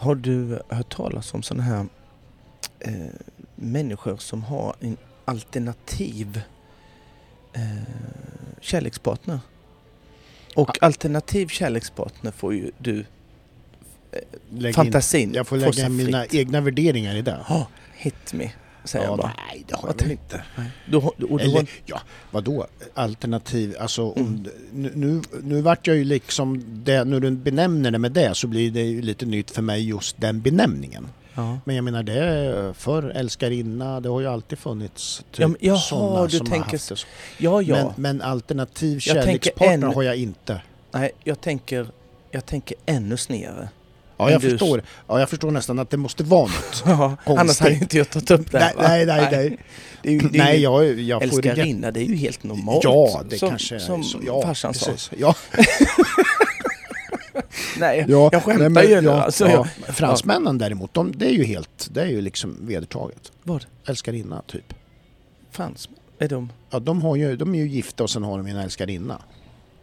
Har du hört talas om sådana här eh, människor som har en alternativ eh, kärlekspartner? Och alternativ kärlekspartner får ju du eh, fantasin in, jag får lägga in mina fritt. egna värderingar i det. Ja, hit me, säger jag bara. nej, det har jag väl inte. Du, har- och du har, Eller, ja, vadå? Alternativ, alltså om, Mm. nu, nu, nu vart jag ju liksom, det, när du benämner det med det så blir det ju lite nytt för mig just den benämningen. ja. Men jag menar det för älskarinna, det har ju alltid funnits typ Ja, jaha, sådana du som har tänker haft så. det så. ja, ja. Men, men alternativ kärlekspartner en- har jag inte. Nej, jag tänker, jag tänker ännu snedare. Ja, jag du- förstår. Ja, jag förstår nästan att det måste vara något. Ja, annars hade inte jag tagit upp det här, nej, nej, nej, nej. Det är ju, det är Nej, jag, jag får det älskarinna, är ju helt normalt. Ja, det som, kanske är Som så. Ja, farsan sa. precis. Ja, Nej, ja, jag skämtar nej, men- ju nu. Alltså, ja. jag, Fransmännen däremot, de, det är ju helt, det är ju liksom vedertaget. Vad? Älskarinna, typ. Frans? Är de? Ja, de, har ju, de är ju gifta och sen har de en älskarinna.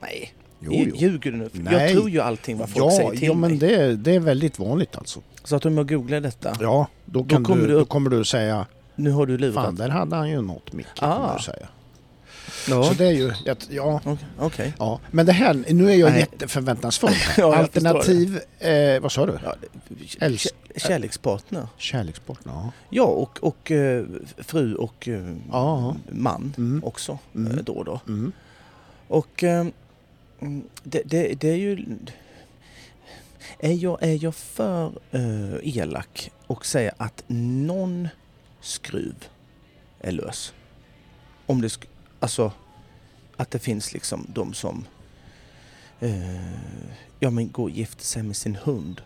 Nej, Jo, jo. ljuger du nu? Jag Nej. tror ju allting vad folk Ja, säger till ja men mig. det, det är väldigt vanligt alltså. Så att om jag googlar detta, Ja, då, Då kommer du, du då kommer du säga nu har du lurat. Fan, där hade han ju något Micke, Ah. du säga. Ja, Så det är ju, ja, okej. ja. Men det här, nu är jag Nej. jätteförväntansfull. Ja, jag Alternativ, eh, vad sa du? Ja, Älsk- kä- kärlekspartner. Kärlekspartner, ja. Ja, och, och eh, fru och eh, Ja. man Mm. också Mm. eh, då och då. Mm. Och eh, det, det, det är ju... Är jag, är jag för eh, elak och säger att någon skruv är lös? Om det alltså att det finns liksom de som eh, ja men går och gifter sig med sin hund.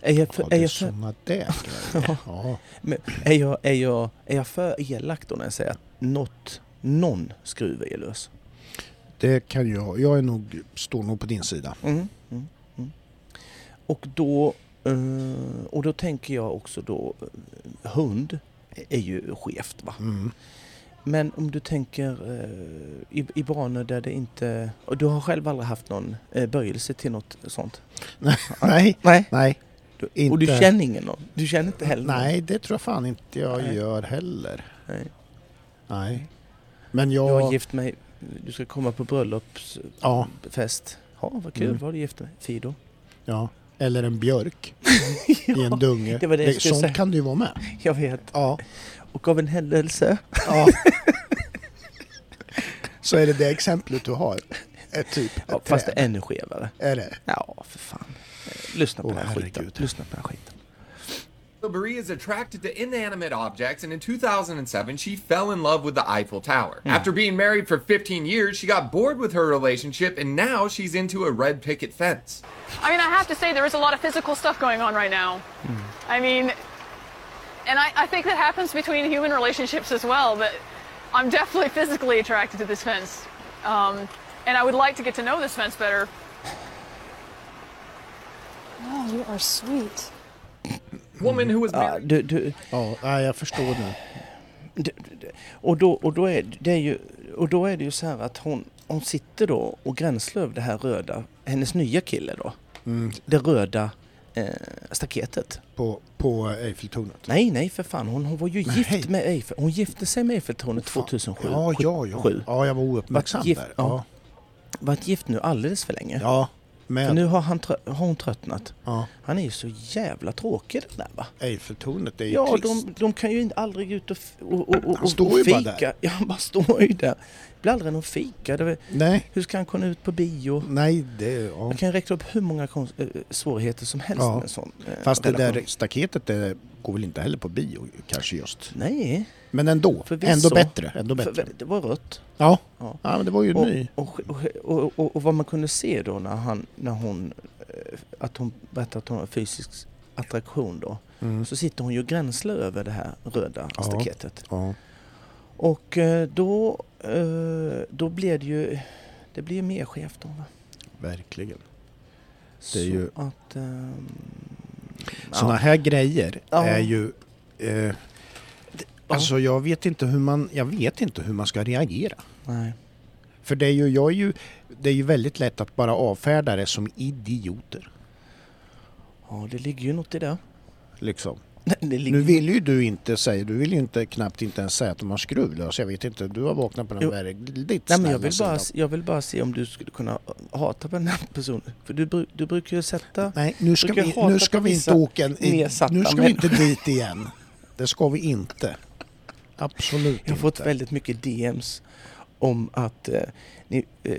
Är jag för, Ja, är jag för, där grejer. Ja. men är, jag, är, jag, är jag för elak då när jag säger att något, någon skruv är lös? Det kan jag. Jag är nog, står nog på din sida. Mm, mm, mm. Och då eh, och då tänker jag också då eh, hund är ju skevt va. Mm. Men om du tänker eh, i, i banor där det inte... Och du har själv aldrig haft någon böjelse till något sånt? Nej, Nej. nej. Du, Inte- Och du känner ingen någon? Du känner inte heller någon? Nej, det tror jag fan inte jag Nej. gör heller. Nej. Nej. Men Jag jag... har gift mig, du ska komma på bröllopsfest. Ja, Ja, vad kul, Mm. vad har du gift dig? Fido? ja. Eller en björk i en dunge. det var det skulle sånt säga. kan det ju vara med. Jag vet. Ja. Och av en händelse. ja. Så är det det exemplet du har. Ett typ ett Ja, fast det träd. är ännu skevare. Är det? Ja, för fan. Lyssna på Åh, den här skiten. Lyssna på den här skiten. Marie is attracted to inanimate objects, and in 2007, she fell in love with the Eiffel Tower. After being married for 15 years, she got bored with her relationship, and now she's into a red picket fence. I mean, I have to say, there is a lot of physical stuff going on right now. I mean, and I, I think that happens between human relationships as well, but I'm definitely physically attracted to this fence. Um, and I would like to get to know this fence better. Oh, you are sweet. Woman who was Ja, married. du, du, Ja, jag förstår nu. och, då, och, då är det är ju, och då är det ju så här att hon, hon sitter då och gränslar över det här röda, hennes nya kille då. Mm. Det röda eh, staketet. På, på Eiffeltornet. Nej, nej för fan. Hon, hon var ju Nej. gift med Eiffel. Hon gifte sig med Eiffeltornet Fan. 2007. Ja, ja, ja. Ja, jag var ouppmärksam gift- där. ja. Ja. Varit gift nu alldeles för länge. ja. Men nu har, han trö- har hon tröttnat. ja. Han är ju så jävla tråkig den där va? Eiffeltornet är ju Ja, de, de kan ju inte aldrig ut och, och, och, och, Han står ju bara fika. där. Ja, han bara står ju där. Det blir aldrig någon fika. Det var, Nej, hur ska han kunna ut på bio? nej, det... Ja. Jag kan räkna upp hur många konst, äh, svårigheter som helst Ja. med en sån äh, Fast det relation. där staketet det går väl inte heller på bio kanske just. Nej, Men ändå, Förvisso. ändå bättre. Ändå för, bättre. det var rött. Ja. Ja. ja, men det var ju Och, ny. och, och, och, och, vad man kunde se då när, han, när hon, eh, att hon berättade att hon har fysisk attraktion då. Mm. Så sitter hon ju och gränslar över det här röda Ja. staketet. Ja. Och eh, då, eh, då blir det ju, det blir ju mer skevt då va? Verkligen. Det är ju- att... ehm, Sådana här grejer är ju... Eh, alltså jag vet, inte hur man, jag vet inte hur man ska reagera. Nej. För det är ju, jag är ju, det är ju väldigt lätt att bara avfärda det som idioter. Ja, det ligger ju något i det. Liksom. ligger... Nu vill ju du inte säga, du vill ju inte knappt inte ens säga att de har skruvlös. Jag vet inte, du har vaknat på den Jo. väldigt Nej, men jag, vill bara, jag vill bara se om du skulle kunna hata på den här personen. För du, du brukar ju sätta... Nej, nu ska vi, nu ska vi inte åka... Nu ska vi inte dit igen. Det ska vi inte. Absolut Jag har fått inte. väldigt mycket DMs om att eh, ni, eh,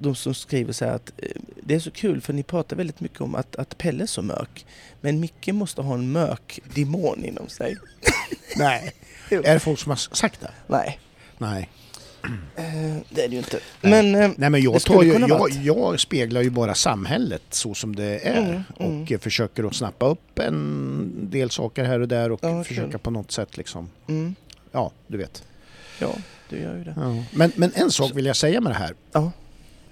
de som skriver så här att eh, det är så kul för ni pratar väldigt mycket om att, att Pelle är så mörk. Men Micke måste ha en mörk demon inom sig. Nej. Är det folk som har sagt det? Nej, Nej. eh, det är det ju inte. Nej. Men, eh, Nej men jag, tar ju, jag, jag speglar ju bara samhället så som det är Mm, mm. och eh, försöker att snappa upp en del saker här och där och Ja, försöka kul. på något sätt liksom, Mm, ja du vet. ja, du gör ju det. Ja. Men, men en sak vill jag säga med det här Ja.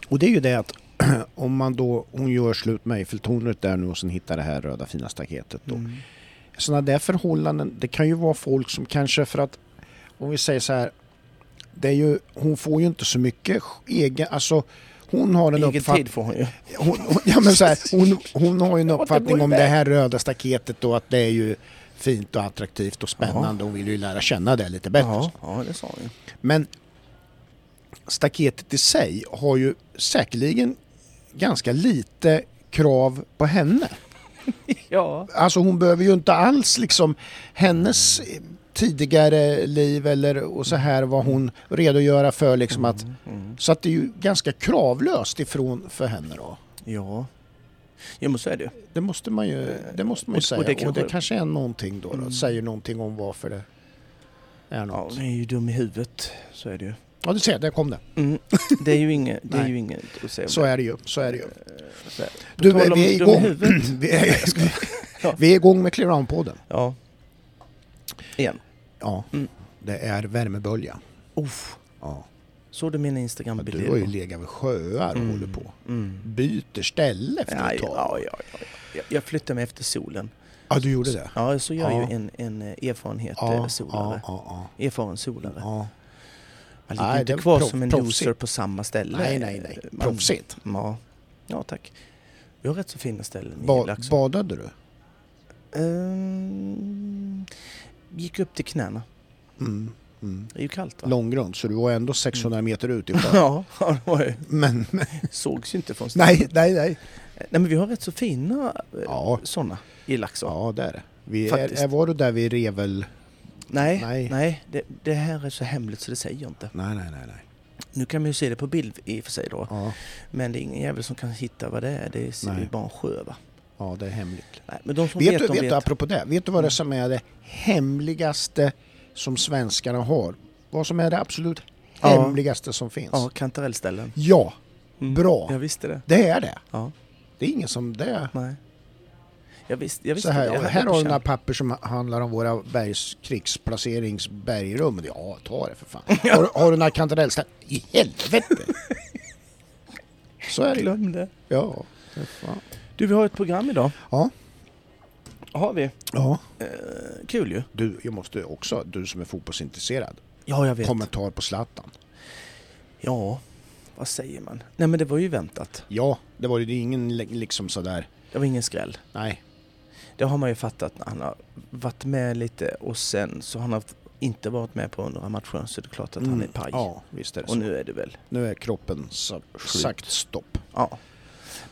och det är ju det att om man då, hon gör slut med Eiffeltornet där nu och sen hittar det här röda fina staketet då. Mm. Sådana där förhållanden, det kan ju vara folk som kanske för att, om vi säger så här, det är ju, hon får ju inte så mycket egen, alltså hon har en Egen uppfattning tid får hon ju. hon, hon, ja, men så här, hon, hon har ju en uppfattning om det här röda staketet då att det är ju fint och attraktivt och spännande. Hon vill ju lära känna det lite bättre. Ja, ja, det sa hon ju. Men staketet i sig har ju säkerligen ganska lite krav på henne. Ja. Alltså hon behöver ju inte alls liksom hennes tidigare liv eller och så här vad hon redogöra för liksom att Mm. så att det är ju ganska kravlöst ifrån för henne då. Ja. Ja, men så är det. Det måste man ju, det måste man ju Och- säga. och Och det det, kanske- kanske är någonting då, då. Mm. Säger någonting om varför det är Ja, något. hon är ju dum i huvudet. Så är det ju. Ja, du ser, där kom det. Mm. Det är ju inget, det är ju inget att säga om Så det. är det ju. Så är det ju. På Du, om vi är igång. Vi är, Ja. vi är igång med Clear Round-podden. Ja. Igen. Ja, Mm. det är värmebölja. Uff. Ja. Såg du mina Instagram-bilder? Du har ju legat vid sjöar och Mm. håller på. Mm. Byter ställe efter Ja, ett ja, tag. ja, ja, ja. Jag- Jag flyttade mig efter solen. Ja, du gjorde det? Ja, så gör Ja. ju en, en eh, erfarenhet Ja, eh, ja, solare. ja, Erfaren solare. ja. Man ligger Nej, inte är kvar som en proffsigt. loser på samma ställe. Nej, nej, nej. Man- Proffsigt. Ja. ja, tack. Vi har rätt så fina ställen i Ba, Laxå. badade du? Ehm, gick upp till knäna. Mm. Mm. Det är ju kallt va? Långgrund, så du var ändå 600 meter ut ifrån. Ja, det var ju, Men, men sågs ju inte från nej, nej, nej. Nej men vi har rätt så fina eh, Ja. sådana i Laxå. Ja, det är det. Vi är, är, var du där vid Revel? Nej, Nej. nej, det, det här är så hemligt så det säger jag inte. Nej, nej, nej, nej. Nu kan man ju se det på bild i och för sig då. Ja, Men det är ingen jävel som kan hitta vad det är. Det är Nej. ju bara en sjö va? ja det är hemligt. Nej, men de som Vet, vet, du, vet vet. apropå det, vet du vad det Mm. som är det hemligaste som svenskarna har? Vad som är det absolut Ja. hemligaste som finns? Ja, kantarellställen. Ja, Mm. bra. Jag visste det. Det är det. Ja, Det är ingen som det. nej. Jag visste, jag visste Så här, det. Här har du några papper som handlar om våra bergs, krigsplaceringsbergrum. Ja, ta det för fan. Har, har du några kantarellställen? I helvete! Så är det. Glöm det. Ja. Du, vi har ett program idag. Ja. Har vi. ja. Eh, kul ju. Du, jag måste också, du som är fotbollsintresserad, Ja, jag vet. kommentar på Zlatan. Ja, vad säger man? Nej men det var ju väntat. Ja, det var ju det är ingen li- liksom sådär, Det var ingen skräll. nej. Det har man ju fattat när han har varit med lite och sen så har han inte varit med på några matcher så det är klart att han är paj. Mm. Ja, visst är det och så. nu är det väl. Nu är kroppen Sjukt. sagt stopp. Ja.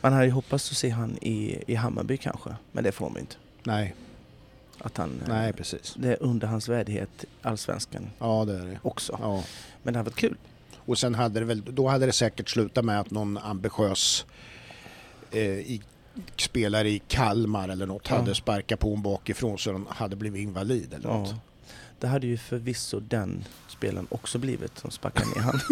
Man hade ju hoppats att se han i, i Hammarby kanske, men det får man inte. Nej, Att han, eh, nej precis. Det är under hans värdighet, allsvenskan Ja, det är det. också. Ja. Men det hade varit kul. Och sen hade det väl, då hade det säkert slutat med att någon ambitiös eh, i, spelare i Kalmar eller något Ja. hade sparkat på honom bakifrån så han hade blivit invalid eller något. Ja. Det hade ju förvisso den spelaren också blivit som sparkade ner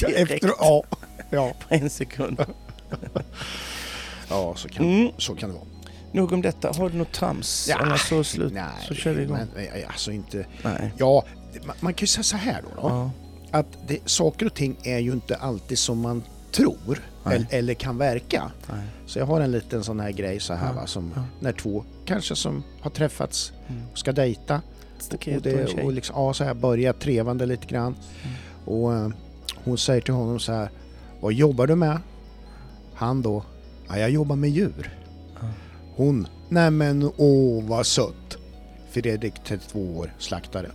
Ja, direkt Efter, ja, ja, på en sekund. ja så, kan, Mm. så kan det vara. Nog om detta. Har du något trams? Annars så slut. nej, så kör vi igång. Men, eh, alltså inte, Nej. ja, man, man kan ju säga så här då. då Ja. att det, saker och ting är ju inte alltid som man tror eller, eller kan verka. Nej. Så jag har en liten sån här grej så här Ja, va, som ja. när två kanske som har träffats Mm. och ska dejta och, och, det, och liksom, ja, så här börja trevande lite grann. Mm. Och eh, hon säger till honom så här, vad jobbar du med? Han då, ja, jag jobbar med djur. Hon, Nämen åh vad sött. Fredrik 32 år, slaktare.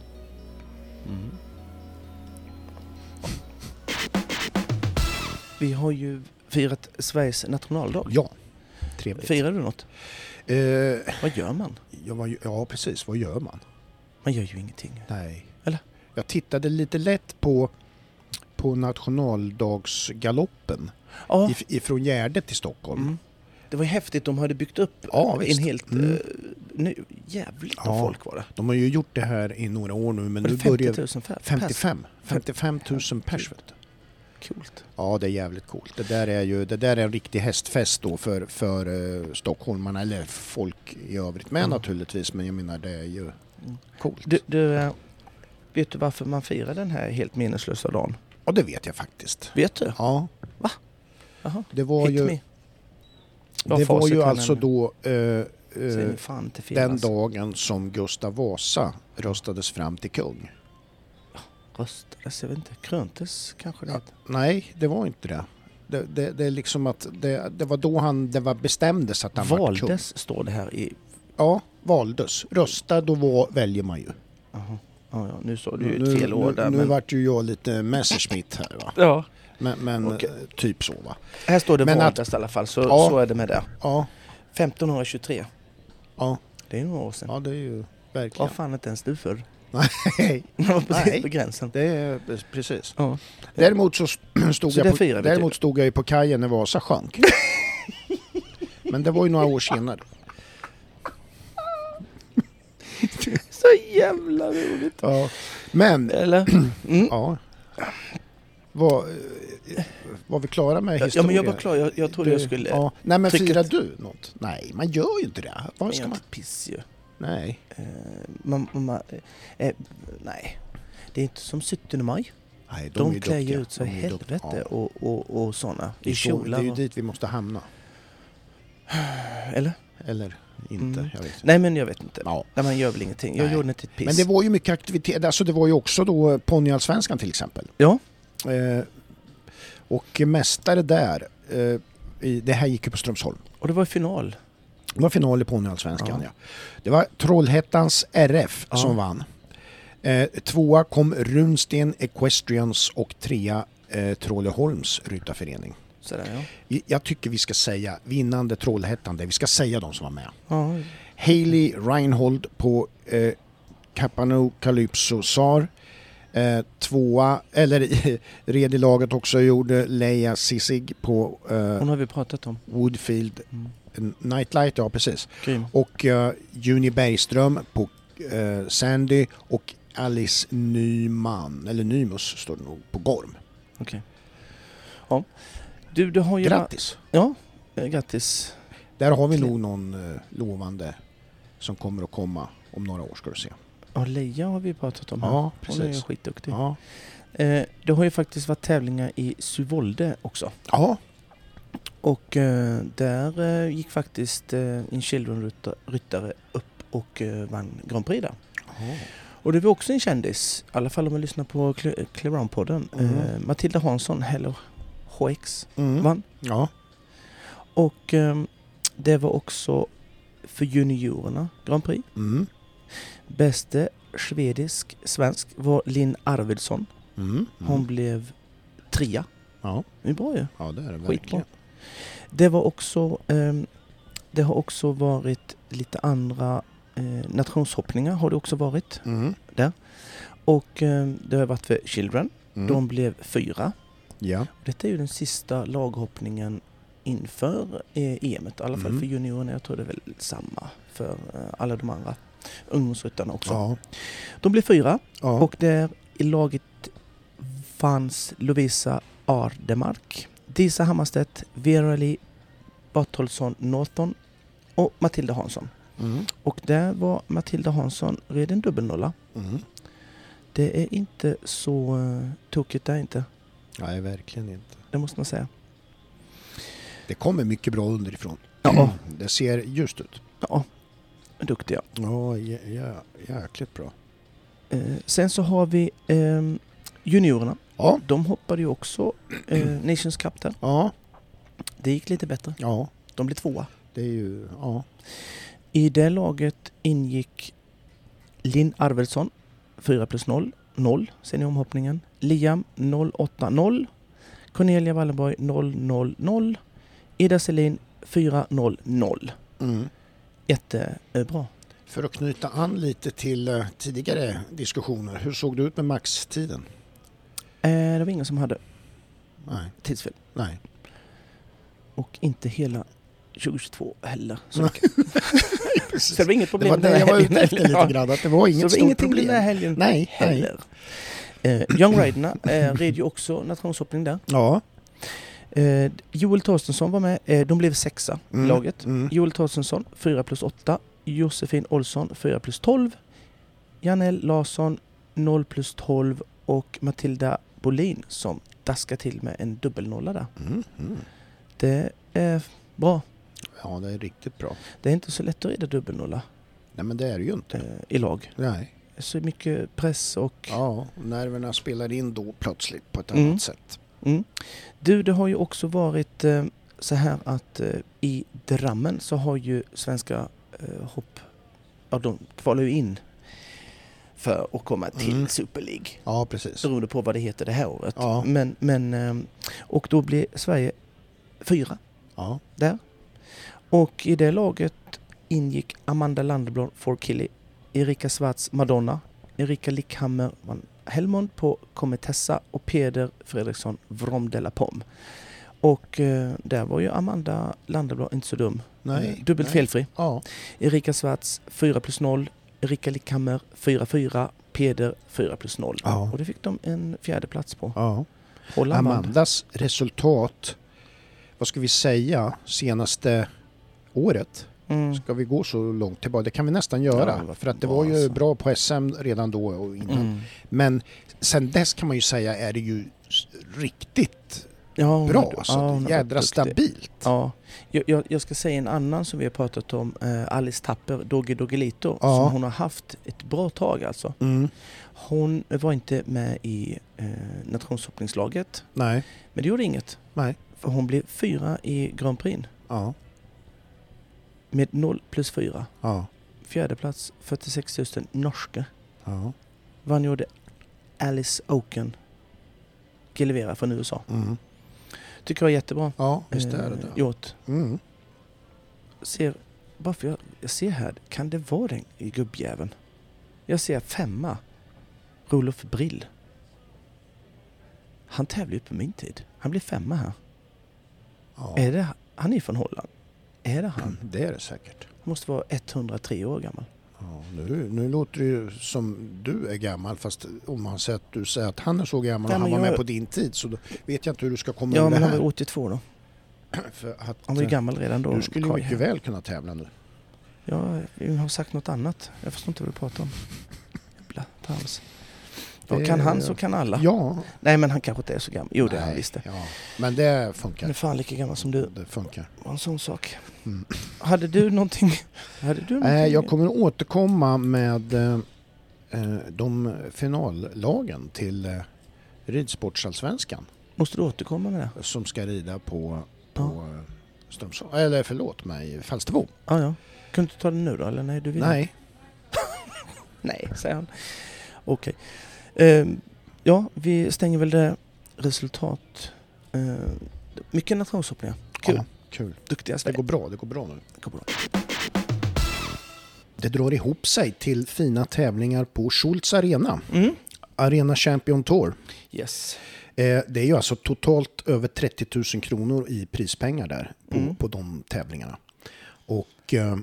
Vi har ju firat Sveriges nationaldag. Ja, trevligt. Firar du något? Eh, Vad gör man? ja, ja precis, vad gör man? Man gör ju ingenting. Nej. Eller? Jag tittade lite lätt på, på nationaldagsgaloppen Ja, if, ifrån Gärdet till Stockholm. mm. Det var häftigt. De hade byggt upp Ja, en helt... Mm. eh, nu, jävligt Ja. folk var det. De har ju gjort det här i några år nu men nu det 50 börjar... 000 fär- pers? 55. 55 000 pers vet du. Coolt. Ja, det är jävligt coolt. Det där är ju det där är en riktig hästfest då för, för uh, stockholmarna, eller folk i övrigt med Mm. naturligtvis. Men jag menar det är ju coolt. Du, du, eh, vet du varför man firar den här helt meningslösa dagen? Ja, det vet jag faktiskt. Vet du? Ja, Jaha. det var Hit ju, me. Ja, det var ju alltså då eh, eh, nu den alltså. dagen som Gustav Vasa röstades fram till kung. Röstades, jag vet inte. Kröntes kanske det Ja. Nej, det var inte det. Det, det, det är liksom att det, det var då han det var bestämdes att han var kung. Valdes står det här i... Ja, valdes. Rösta, då var, väljer man ju. Jaha. Ja, ja, nu står det ju nu, ett fel år nu, där. nu men... vart ju jag lite Messerschmitt här va. Ja. Men, men Okej. eh, typ så va. Här står det Men att- i alla fall, så, Ja. så är det med det. Ja, 1523. ja, Det är några år sedan. ja det är ju Var verkligen. fan inte ens du för? Nej, Det var precis Nej. på gränsen. det är precis. Ja. Däremot så stod, Så det jag, på, firar vi däremot stod jag ju på kajen när Vasa sjönk. Men det var ju några år senare. Så jävla roligt. Ja. Men, Eller? Mm. ja. Var, eh, var vi klara med Ja, historien? men jag var klar. Jag, jag trodde jag skulle... Ja. Nej men firar du något? Nej, man gör ju inte det. Jag ska man? inte piss ju. Nej. Eh, man, man, eh, nej. Det är inte som 17 maj. Nej, De, ju klär ju ut sig De ju helvete. Ja. och, och, och sådana. Det I så, det kjolar är ju dit vi måste hamna. Eller? Eller inte, Mm. Nej men jag vet inte. Ja. Nej, man gör väl ingenting. Jag Nej. gjorde inte ett piss. Men det var ju mycket aktivitet. Alltså det var ju också då ponnyallsvenskan till exempel. Ja. Eh, och mästare där, eh, i, det här gick ju på Strömsholm. Och det var final. Det var final i ponnyallsvenskan Ja. ja. Det var Trollhättans RF Ja. som vann. Eh, tvåa kom Runsten Equestrians och trea eh, Trolleholms ryttarförening. Sådär ja. Jag tycker vi ska säga vinnande Trollhättan, vi ska säga de som var med. ja. Hailey Reinhold på eh, Capano Calypso Sar. Eh, tvåa, eller red i laget också gjorde Leia Sissig på eh, Hon har vi pratat om. Woodfield Mm. Nightlight, ja precis. Grym. Och uh, Juni Bergström på eh, Sandy och Alice Nyman, eller Nymus står det nog, på Gorm. Okej. Ja. Du, du har ju... Grattis! Ja, eh, grattis. Där har vi nog någon eh, lovande som kommer att komma om några år ska du se. Ja, Leia har vi pratat om här. Ja, Hon är precis. skitduktig. Ja, Eh, det har ju faktiskt varit tävlingar i Suvolde också. ja. Och eh, där eh, gick faktiskt en Children-ryttare upp och vann Grand Prix där. Och det var också en kändis, i alla fall om man lyssnar på Cle- Clearound-podden. Mm. Matilda Hansson, Hello HX, Mm. vann. Ja. Och det var också för juniorerna Grand Prix. Mm. Bäste svedisk svensk var Linn Arvidsson. Mm. Mm. Hon blev trea. Ja. Det är bra ju. ja, det är det Skitbra. Det var också ehm, Det har också varit lite andra eh, nationshoppningar har det också varit. Mm. Och ehm, det har varit för Children. Mm. De blev fyra. Ja. Detta är ju den sista laghoppningen inför eh, EMet, i alla fall Mm. för juniorerna. Jag tror det är väl samma för eh, alla de andra ungdomsryttarna också. Ja. De blev fyra Ja. och där i laget fanns Lovisa Ardemark, Disa Hammarstedt, Verali Bartolsson Norton och Matilda Hansson. Mm. Och där var Matilda Hansson redan dubbelnolla. Mm. Det är inte så uh, tokigt där inte, Nej, verkligen inte. det måste man säga. Det kommer mycket bra underifrån. Ja. Det ser ljust ut. Ja, duktiga. Ja, jä, jä, jäkligt bra. Eh, sen så har vi ehm, juniorerna. Ja, De hoppade ju också eh, Nations Cup där. ja, Det gick lite bättre. ja. De blev tvåa. Det är ju, ja. I det laget ingick Linn Arvidsson 4 plus 0, 0 ser ni omhoppningen. Liam 080, Cornelia Wallenborg 000, Ida Selin 400. Mm. Jättebra. För att knyta an lite till eh, tidigare diskussioner, hur såg det ut med maxtiden? Eh, det var ingen som hade Nej, tidsfel. nej. Och inte hela 2022 heller. Så, så det var inget Det problem var den det jag var ute efter lite grann, att det var Så inget det var stort ingenting den problem. här helgen Nej, nej. heller. Eh, Young Riderna eh, red ju också nationshoppning där. Ja. Eh, Joel Torstensson var med. Eh, de blev sexa Mm, i laget. mm. Joel Torstensson 4 plus 8. Josefin Olsson 4 plus 12. Janelle Larsson 0 plus 12 och Matilda Bolin som daskar till med en dubbelnolla där. Mm, mm. Det är bra. Ja, det är riktigt bra. Det är inte så lätt att rida dubbelnolla Nej, men det är det ju inte. eh, i lag. Nej. Så mycket press och... Ja, nerverna spelar in då plötsligt på ett Mm. annat sätt. Mm. Du, det har ju också varit eh, så här att eh, i Drammen så har ju svenska eh, hopp... Ja, de kvalar ju in för att komma till Mm. Super League. Ja, precis. Beroende på vad det heter det här året. Ja. Men, men, eh, och då blir Sverige fyra Ja. där. Och i det laget ingick Amanda Landeblad for Killy, Erika Svarts Madonna, Erika Lickhammer Helmond på Cometessa och Peder Fredriksson Vrom de la Pomme. Och eh, där var ju Amanda Landeblad inte så dum. Nej. Eh, Dubbelt nej. felfri. Ja. Erika Svarts 4 plus 0, Erika Lickhammer 4-4, Peder 4 plus 0. Ja. Och det fick de en fjärde plats på. ja. Amandas resultat, vad ska vi säga, senaste året? Mm. Ska vi gå så långt tillbaka? Det kan vi nästan göra. Ja, för att det var ju alltså. bra på SM redan då och innan. Mm. Men sen dess kan man ju säga är det ju riktigt Ja, bra. Alltså, ja, jädra stabilt. Ja, jag, jag, jag ska säga en annan som vi har pratat om, eh, Alice Tapper, Dogge Doggelito, Ja. som hon har haft ett bra tag alltså. Mm. Hon var inte med i eh, nationshoppningslaget, Nej. men det gjorde inget. Nej. För hon blev fyra i Grand Prix Ja. Med 0 plus 4. Ja. Fjärde plats 46 000 norska. Ja. Vann gjorde Alice Oken, Gelivera från USA. Mm. Tycker jag är jättebra Ja, visst är det eh, det. gjort. Mm. ser, bara för jag, jag ser här, kan det vara den i gubbjäveln? Jag ser femma, Rolof Brill. Han tävlar ju på min tid. Han blir femma här. Ja. Är det, han är från Holland. Är det han? Det är det säkert. Han måste vara 103 år gammal. Ja, nu, nu låter det ju som du är gammal fast om man säger att du säger att han är så gammal Nej, och han var jag- med på din tid så då vet jag inte hur du ska komma Ja, ur det men han här. var 82 då. Att, Han var ju eh, gammal redan då. du skulle ju mycket här. väl kunna tävla nu. Ja, jag har sagt något annat. Jag förstår inte vad du pratar om. Jävla trams. Ja, kan han så kan alla. Ja. Nej, men han kanske inte är så gammal. Jo, det är han visst. Ja. Men det Han är funkar. fan lika gammal som du. Det funkar. Det var en sån sak. Mm. Hade du någonting? Hade du någonting? Eh, jag kommer återkomma med eh, eh, de finallagen till eh, Ridsportsallsvenskan Måste du återkomma med det? som ska rida på, på Ja. Strömsholm. Eller förlåt mig, Falsterbo. Ja, ja. Kan du ta det nu då? Eller nej, du vill? Nej, Nej, säger han. Okej. Ehm, ja, vi stänger väl det resultat. Uh, mycket nationshoppningar. Kul. Ja, kul. Duktiga Det Sverige. går bra, det går bra nu. Det går bra. Det drar ihop sig till fina tävlingar på Schultz Arena. Mm. Arena Champion Tour. Yes. Eh, det är ju alltså totalt över 30 000 kronor i prispengar där på, Mm. på de tävlingarna. Och eh,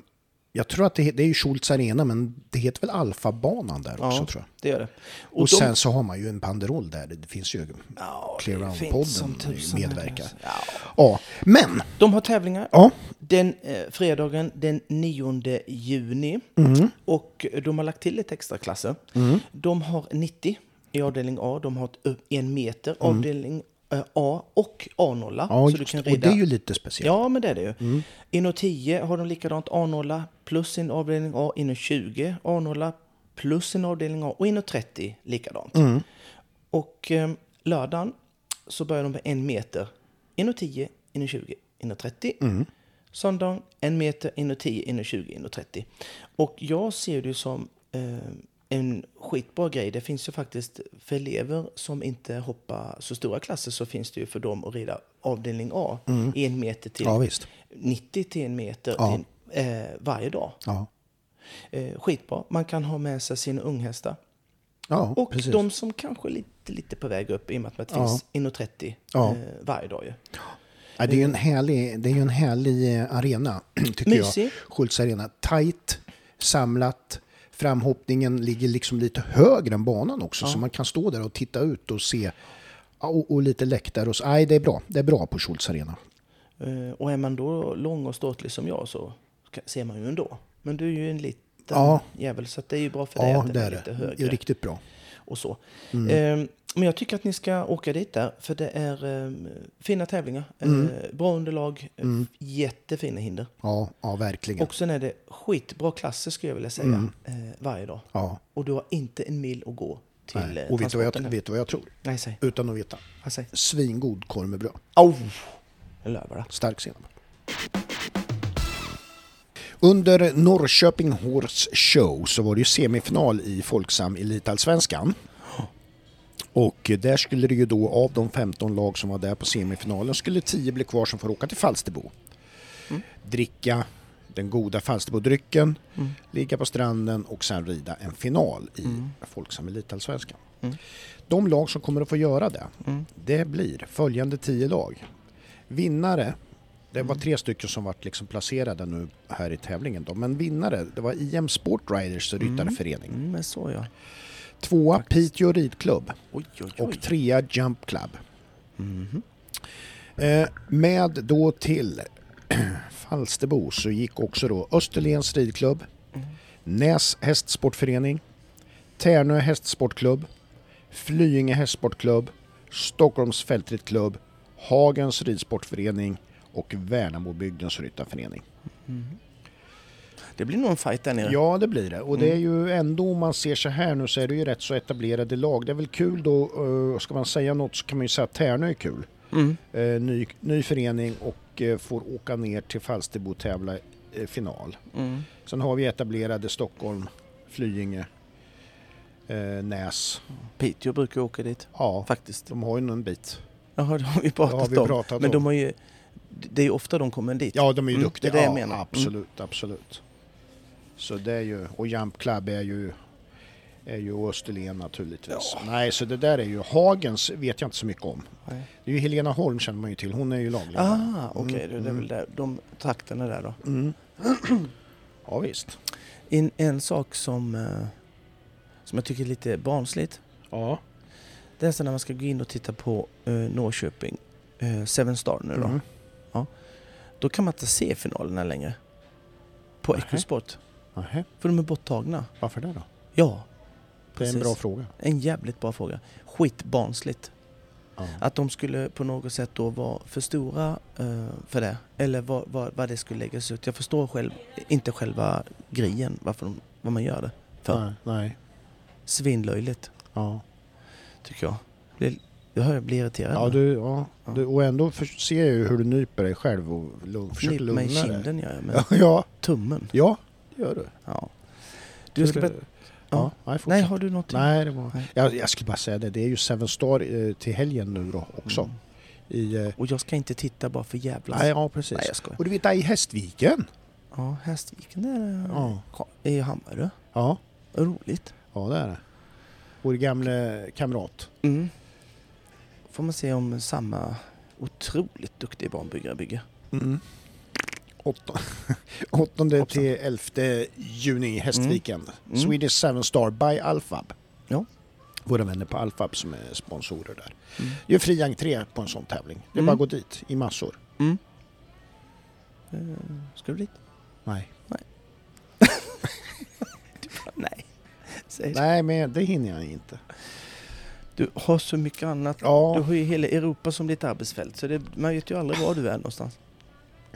jag tror att det, det är ju Schultz Arena men det heter väl Alfa-banan där Ja. också tror jag. Det gör det. Och, de- sen så har man ju en banderoll där. Det finns ju Ja, det Clear finns Round-podden som tusan medverkar. där. Ja. Ja, men De har tävlingar ja, den eh, fredagen den 9 juni. mm, Och de har lagt till lite extra klasser. mm, De har 90 i avdelning A. De har en meter Mm. avdelning A och A0. ja så du kan det. och rida. det är ju lite speciellt. Ja, men det är det ju. Mm. Inom 10 har de likadant A0 plus sin avdelning A. Inom 20 A0 plus sin avdelning A. Och inom 30 likadant. Mm. Och eh, lördagen så börjar de med en meter. Inom 10, inom 20, inom 30. Mm. Söndag en meter, 1,10, 1,20, 1,30. Och jag ser det som eh, en skitbra grej. Det finns ju faktiskt för elever som inte hoppar så stora klasser så finns det ju för dem att rida avdelning A i en meter till Mm. Ja, visst. 90 till en meter Ja. till, eh, varje dag. Ja, Eh, skitbra. Man kan ha med sig sina unghästar. ja Och precis. de som kanske är lite, lite på väg upp i och med att det Ja. finns 1,30 Ja. eh, varje dag. Ju. Ja, det är ju en härlig, det är en härlig eh, arena, tycker Mysig. jag. Schultz Arena. Tight, samlat. Framhoppningen ligger liksom lite högre än banan också, så man kan stå där och titta ut och se. Ja, Och, och lite läktare och så. Nej, det är bra. Det är bra på Schultz Arena. Eh, och är man då lång och ståtlig som jag så ser man ju ändå. Men du är ju en liten Ja. jävel så det är ju bra för dig Ja, att den det är är lite det. Det högre. är riktigt bra. och så. Eh, men jag tycker att ni ska åka dit där, för det är eh, fina tävlingar. Mm. Eh, bra underlag, eh, jättefina hinder. Ja, ja verkligen. Och sen är det skitbra klasser skulle jag vilja säga, Mm. eh, varje dag. Ja. Och du har inte en mil att gå till Nej. eh, Och vet du, vad jag, vet du vad jag tror? Nej, säg. Utan att veta. Säg. Svingod korv med bröd. Oh! Jag lovar det. Stark senap. Under Norrköping Horse Show så var det ju semifinal i Folksam Elitallsvenskan. Och där skulle det ju då av de 15 lag som var där på semifinalen skulle 10 bli kvar som får åka till Falsterbo. Dricka den goda Falsterbodrycken, ligga på stranden och sen rida en final i Folksam Elitallsvenskan. De lag som kommer att få göra det, det blir följande 10 lag. Vinnare, det var tre stycken som var liksom placerade nu här i tävlingen då, men vinnare, det var IM Sport Riders ryttarförening. Mm, men så ja. Tvåa Piteå ridklubb Oj, oj, oj. och trea Jump Club. Eh, med då till Falsterbo så gick också då Österlens ridklubb, Näs hästsportförening, Tärnö hästsportklubb, Flyinge hästsportklubb, Stockholms fältridklubb, Hagens ridsportförening och Värnamobygdens ryttarförening. Det blir nog en fight där nere. Ja, det blir det. Och det är ju ändå, om man ser så här nu, så är det ju rätt så etablerade lag. Det är väl kul då, eh, ska man säga något så kan man ju säga att Tärnö är kul. Mm. Eh, ny, ny förening och eh, får åka ner till Falsterbo och tävla final. Mm. Sen har vi etablerade Stockholm, Flyinge, Näs. Piteå brukar åka dit, Ja, faktiskt. de har ju en bit. Jaha, det har vi pratat har vi om. pratat Men om. de har ju... Det är ju ofta de kommer dit. Ja, de är ju Mm, duktiga. det är det jag ja, menar. Mm. Absolut, absolut. Så det är ju, och Jump Club är ju, är ju Österlen naturligtvis. Nej, så det där är ju, Hagens vet jag inte så mycket om. Nej. Det är ju Helena Holm känner man ju till, hon är ju lagledare. Ah, okej. Mm, det är väl där, de trakterna där då. Mm. Ja, visst. En, en sak som, eh, som jag tycker är lite barnsligt. Ja. Det är så när man ska gå in och titta på eh, Norrköping, eh, Seven Star nu då. Mm. Då kan man inte se finalerna längre. På. Ecosport. Nähä, För de är borttagna. varför det då? Ja, Det är en bra fråga. en jävligt bra fråga. Skitbarnsligt. Ja. Att de skulle på något sätt då vara för stora eh, för det. Eller vad, vad, vad det skulle läggas ut. Jag förstår själv inte själva grejen, varför de, vad man gör det för. Nej, nej. Svinlöjligt, Ja, tycker jag. Blir, jag hör jag blir irriterad. ja, du, ja. Ja. Du, och ändå för, ser jag ju hur du nyper dig själv och lugn, försöker lugna mig i dig. kinden gör jag med Ja, tummen. ja, gör du. Ja. Du ska berätta, Ja, nej, nej, har du något? Nej, det var... Nej. Jag, jag skulle bara säga det, det är ju Seven Star eh, till helgen nu då också. Mm. I, eh, Och jag ska inte titta bara för jävlas. nej, ja, precis. Nej, jag skojar. Och du vet, där i Hästviken. Ja, Hästviken är Ja. i Hammarö. Ja, Roligt. ja det är det. Vår gamle kamrat. Mm. Får man se om samma otroligt duktig barnbyggare bygger. Mm. Åtta- 8 Hoppsan. till 11 juni Hästviken. Mm. Swedish Seven Star by Alfab. Ja. Våra vänner på Alfab som är sponsorer där. Mm. Det är fri entré på en sån tävling. Det är Mm. bara att gå dit i massor. Mm. Eh, ska du dit? Nej. Nej. Säg Nej, men det hinner jag inte. Du har så mycket annat. Ja. Du har ju hela Europa som ditt arbetsfält. Så det, man vet ju aldrig var du är någonstans.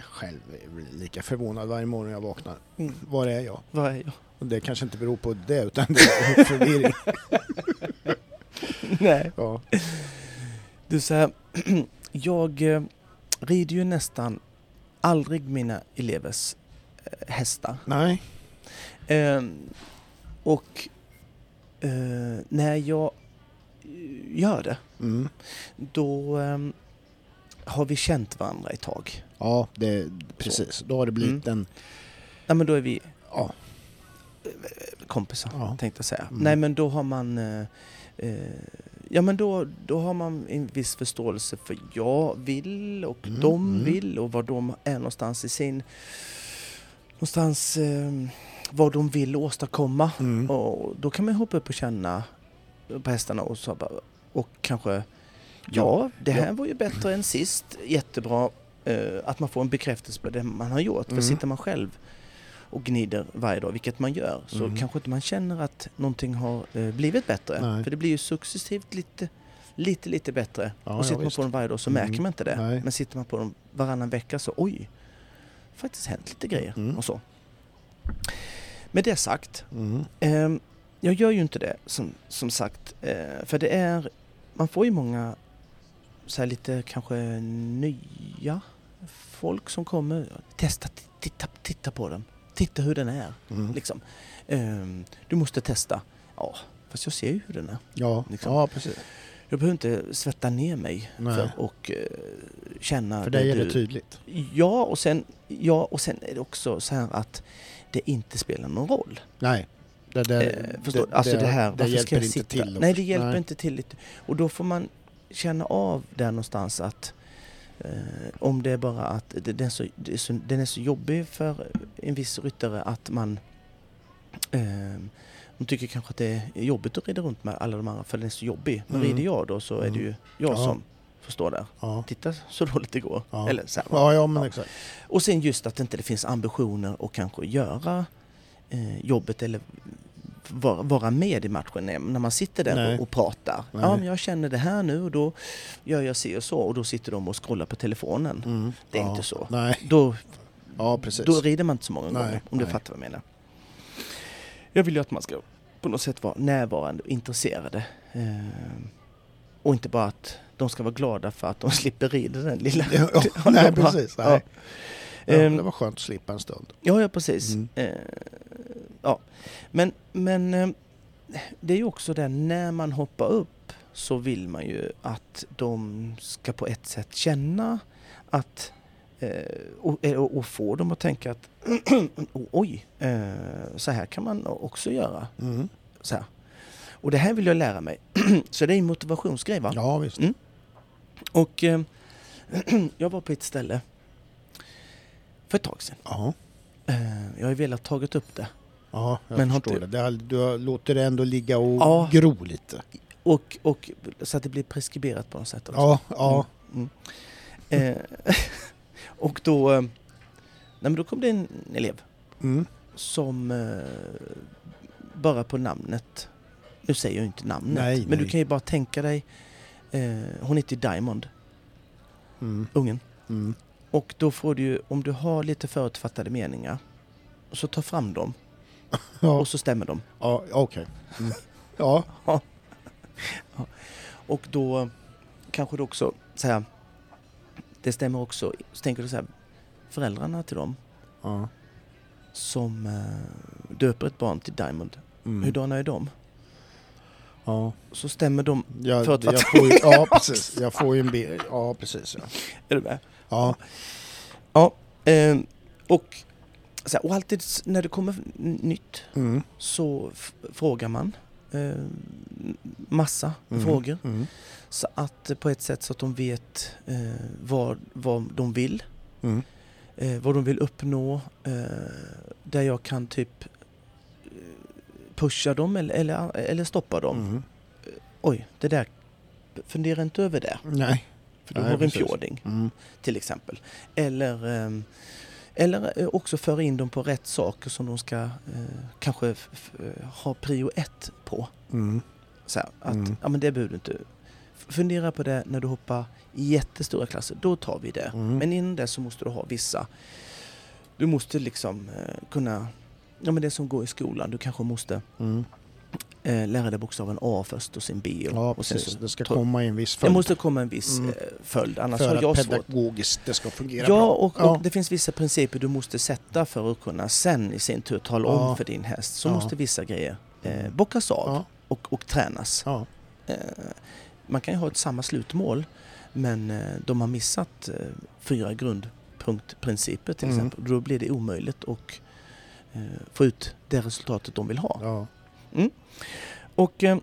Själv är lika förvånad varje morgon jag vaknar. Mm. Var är jag? Var är jag? Och det kanske inte beror på det utan det är förvirring. Nej. Ja. Du här, jag eh, rider ju nästan aldrig mina elevers eh, hästar. Nej. Ehm, och eh, när jag eh, gör det, Mm. då ehm, har vi känt varandra ett tag. Ja, det, precis. Då har det blivit en... Ja, men då är vi Ja. kompisar, Ja. tänkte jag säga. Mm. Nej, men då har man... Eh, eh, ja, men då, då har man en viss förståelse för jag vill och Mm, de mm. vill och var de är någonstans i sin... Någonstans eh, vad de vill åstadkomma. Mm. Och då kan man hoppa upp och känna på hästarna och, så bara, och kanske Ja, det här var ju bättre än sist. Jättebra att man får en bekräftelse på det man har gjort. Mm. För sitter man själv och gnider varje dag, vilket man gör, så Mm. kanske inte man känner att någonting har eh, blivit bättre. Nej. För det blir ju successivt lite, lite, lite bättre. Ja, och sitter ja, man visst. på dem varje dag så Mm. märker man inte det. Nej. Men sitter man på dem varannan vecka så oj, faktiskt hänt lite grejer Mm. och så. Med det sagt, Mm. Ehm, jag gör ju inte det som, som sagt. Eh, för det är, man får ju många så här lite kanske nya folk som kommer. Testa, titta, titta på den. Titta hur den är. Mm. Liksom. Ehm, du måste testa. Ja, fast jag ser ju hur den är. Ja, Liksom. ja, precis. Jag behöver inte svetta ner mig Nej. för att eh, känna För dig är det tydligt. Ja och, sen, ja, och sen är det också så här att det inte spelar någon roll. Nej. Det, det, Eh, förstår, du? alltså det, här, det hjälper inte till. Nej, det hjälper Nej. inte till. Och då får man känna av där någonstans att eh, om det är bara att den, är så, den är så jobbig för en viss ryttare att man eh, de tycker kanske att det är jobbigt att rida runt med alla de andra för den är så jobbig. Men Mm. rider jag då så är det ju jag Ja. som förstår där. Ja. Titta så dåligt det går. Ja. Eller så. Ja, ja, men exakt. Och sen just att det inte finns ambitioner att kanske göra eh, jobbet eller vara, med i matchen när man sitter där Nej. och, pratar. Nej. Ja, men jag känner det här nu och då gör jag si och så och då sitter de och scrollar på telefonen. Mm. Det är ja. inte så. Nej, Då, ja precis. då rider man inte så många Nej, gånger, om du fattar vad jag menar. Jag vill ju att man ska på något sätt vara närvarande och intresserade. Eh, och inte bara att de ska vara glada för att de slipper rida den lilla... Ja, ja, Ja, nej, precis. Ja. Nej. Ja, Ehm, det var skönt att slippa en stund. Ja, ja precis. Mm. Ja. Men, men eh, det är ju också det, när man hoppar upp så vill man ju att de ska på ett sätt känna att eh, och, eh, och få dem att tänka att oj, så här kan man också göra. Mm. Så här. Och det här vill jag lära mig. så det är en motivationsgrej va? Ja, visst. Mm. Och eh, jag var på ett ställe för ett tag sedan. Eh, jag har ju velat tagit upp det. Ja jag Men förstår inte- det. Du låter det ändå ligga och Ja. gro lite. Och, och så att det blir preskriberat på något sätt också. Ja, ja. Mm. Mm. Eh, och då, eh, nej men då kom det en elev Mm. som eh, bara på namnet, nu säger jag inte namnet, Nej, men du nej. kan ju bara tänka dig, eh, hon heter Diamond, Mm. ungen. Mm. Och då får du ju, om du har lite förutfattade meningar, så ta fram dem Ja, och så stämmer de. ja okej. Mm. Ja, Och då kanske du också så här, det stämmer också, så tänker du så här, föräldrarna till dem ja. som eh, döper ett barn till Diamond, Mm. hurdana är de? Ja. Så stämmer de, Jag, För att- jag får ju, ja, precis. Jag får ju en bild. Ja, precis. Ja. är du med? Ja. Ja, eh, och, så här, och alltid när det kommer nytt Mm. så frågar man eh, massa Mm. frågor. Mm. Så att eh, på ett sätt så att de vet eh, vad, vad de vill, Mm. eh, vad de vill uppnå, eh, där jag kan typ eh, pusha dem eller, eller, eller stoppa dem. Mm. Oj, det där, fundera inte över det, Nej. för du Nej, har en precis. fjording Mm. till exempel. Eller, ehm, eller eh, också föra in dem på rätt saker som de ska eh, kanske eh, ha prio ett på. Mm. Så här, att, Mm. ja men det behöver du inte. Fundera på det när du hoppar i jättestora klasser, då tar vi det. Mm. Men innan det så måste du ha vissa. Du måste liksom eh, kunna, ja men det som går i skolan, du kanske måste Mm. Eh, dig bokstaven A först och sen B. Och, Ja, och sen så, Det ska komma i en viss det följd. måste komma en viss Mm. eh, följd, annars för har jag att svårt. pedagogiskt det ska fungera Ja, bra. och, Ja. och det finns vissa principer du måste sätta för att kunna sen i sin tur tala Ja. om för din häst. Så Ja. måste vissa grejer eh, bockas av och, och tränas. ja. Eh, man kan ju ha ett samma slutmål men eh, de har missat eh, fyra grundpunktprinciper till Mm. exempel. Då blir det omöjligt att eh, få ut det resultatet de vill ha. Ja. Och, eh,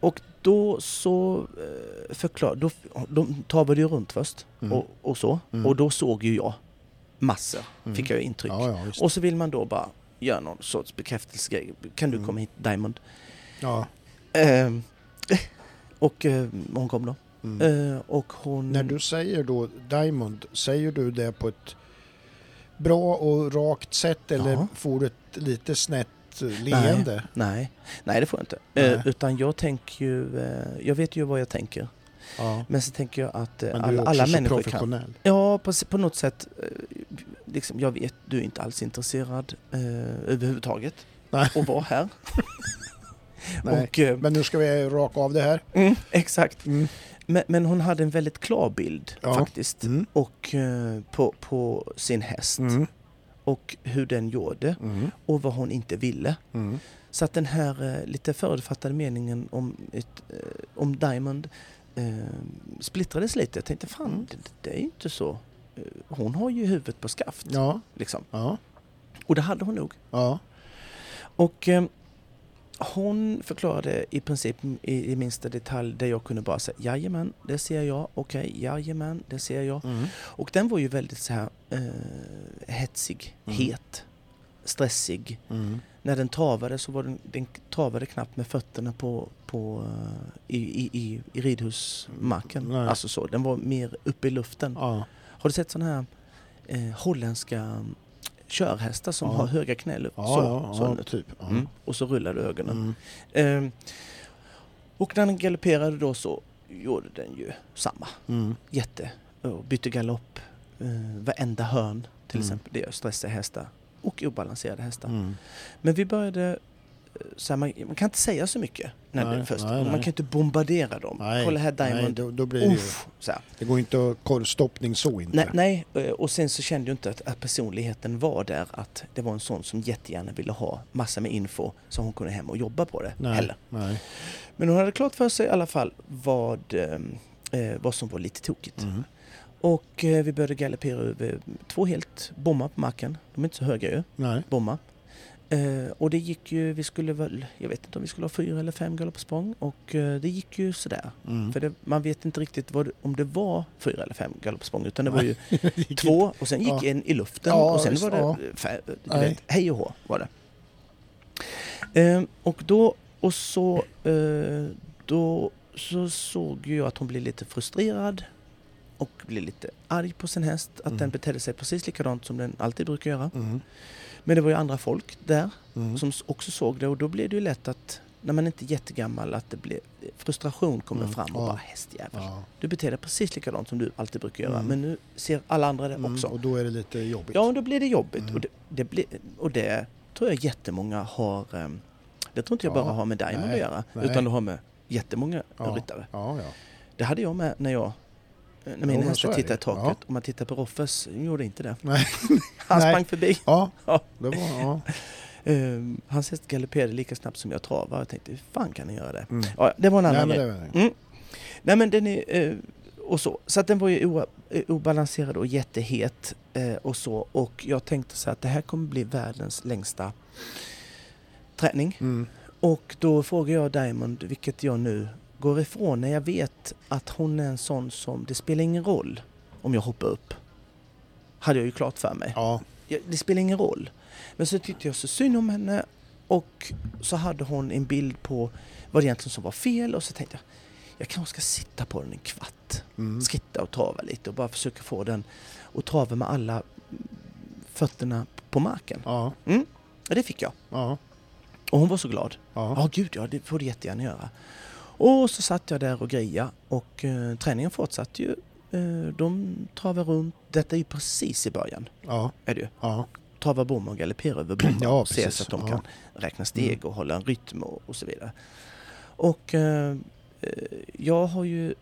och då så eh, förklar, då, de travade ju runt först Mm. och, och så. Mm. Och då såg ju jag massor, Mm. fick jag intryck. ja, ja. Och så vill man då bara göra någon sorts bekräftelsegrej. Kan du Mm. komma hit Diamond? ja. Ehm, och eh, hon kom då. Mm. Eh, och hon... När du säger då Diamond, säger du det på ett bra och rakt sätt eller Ja. får du ett lite snett eh, leende? Nej, nej det får jag inte. Nej. Eh, utan jag tänker ju, eh, jag vet ju vad jag tänker. Ja. Men så tänker jag att eh, Men du är alla, också alla så människor kan. professionell. Ja, på, på något sätt. eh, Liksom, jag vet, du är inte alls intresserad överhuvudtaget Nej. att vara här. Nej. och, Men nu ska vi raka av det här. mm, exakt. Mm. Men, men hon hade en väldigt klar bild Ja. faktiskt. Mm. Och på, på sin häst. Och hur den gjorde. Mm. Och vad hon inte ville. Mm. Så att den här eh, lite förutfattade meningen om, ett, eh, om Diamond eh, splittrades lite. Jag tänkte fan, Mm. det, det är ju inte så. Eh, Hon har ju huvudet på skaft. Ja, Liksom. ja, Och det hade hon nog. ja. Och hon förklarade i princip i, i minsta detalj där jag kunde bara säga jajamän, det ser jag, okej, jajamän, det ser jag. Mm. Och den var ju väldigt så här eh, hetsig, Mm. het, stressig. Mm. När den travade så var den, den travade knappt med fötterna på, på, eh, i, i, i, i ridhusmarken. Alltså så, den var mer uppe i luften. Ja. Har du sett sådana här eh, holländska körhästar som Ja. har höga knälupp? Ja, så, ja, så ja, nu. typ. Mm. Och så rullar du ögonen. Mm. Eh, och när den galopperade då så gjorde den ju samma. Mm. Jätte. Och bytte galopp. Eh, varenda hörn till Mm. exempel. Det gör stressiga hästar. Och obalanserade hästar. Mm. Men vi började... Så här, man, man kan inte säga så mycket när Nej, det är först. nej, Man nej. kan inte bombardera dem. Nej, Kolla här nej Diamond. då, då blir det. Uff, så här. Det går inte att korvstoppning så inte. Nej, nej, eh, och sen så kände jag inte att, att personligheten var där. Att det var en sån som jättegärna ville ha massa med info så hon kunde hem och jobba på det nej, heller. nej. Men hon hade klart för sig i alla fall vad, eh, eh, vad som var lite tokigt. Mm. Och eh, vi började galoppera över två helt bommar på marken. De är inte så höga ju, Nej. bommar. Eh, och det gick ju, vi skulle väl, jag vet inte om vi skulle ha fyra eller fem galoppsprång. Och eh, det gick ju sådär. Mm. För det, man vet inte riktigt vad om det var fyra eller fem galoppsprång. Utan det var ju två och sen gick Ja. en i luften Ja, och sen visst, var det ja. fär, du vet, hej och hå var det. Ehm, och då och så eh, då så såg jag att hon blev lite frustrerad och blev lite arg på sin häst. Att Mm. den betedde sig precis likadant som den alltid brukar göra. Mm. Men det var ju andra folk där Mm. som också såg det och då blev det ju lätt att när man inte är jättegammal att det blir frustration kommer Mm, fram och ja. bara hästjävel. Ja. Du beter dig precis likadant som du alltid brukar göra Mm. men nu ser alla andra det Mm. också. Och då är det lite jobbigt. Ja, men då blir det jobbigt. Mm. Och, det, det blir, och det tror jag jättemånga har... ehm, Det tror inte jag Ja, bara har med Diamond nej, att göra. nej. Utan det har med jättemånga Ja. ryttare. Det hade jag med när jag... När mina hästar tittade i taket. Ja. Och man tittar på Roffes, han gjorde inte det. Nej. Han Nej. sprang förbi. Ja, Ja. det var... Ja. Ehm, hans häst galopperade lika snabbt som jag travade. Jag tänkte, hur fan kan han göra det? Mm. Ja, det var en annan Nej, grej. men det var det. Mm. Nej men den är... Eh, och så. Så att den var ju eh, obalanserad och jättehet eh, och så. Och jag tänkte så att det här kommer bli världens längsta träning. Mm. Och då frågar jag Diamond, vilket jag nu går ifrån när jag vet att hon är en sån som, det spelar ingen roll om jag hoppar upp. Hade jag ju klart för mig. Ja. Det spelar ingen roll. Men så tyckte jag så synd om henne och så hade hon en bild på vad det egentligen som var fel och så tänkte jag jag kanske ska sitta på den en kvart. Mm. Skritta och trava lite och bara försöka få den och trava med alla fötterna på marken. Ja. Ja, det fick jag. Ja. Och hon var så glad. Ja. Ja, gud ja, det får du jättegärna göra. Och så satt jag där och greja och eh, träningen fortsatte ju. Eh, de travade runt. Detta är ju precis i början. Ja. Är det ju. Ja. trava bom och galoppera över bommarna Ja, och se så att de Ja. kan räkna steg och hålla en rytm och, och så vidare. Och eh, eh, jag har ju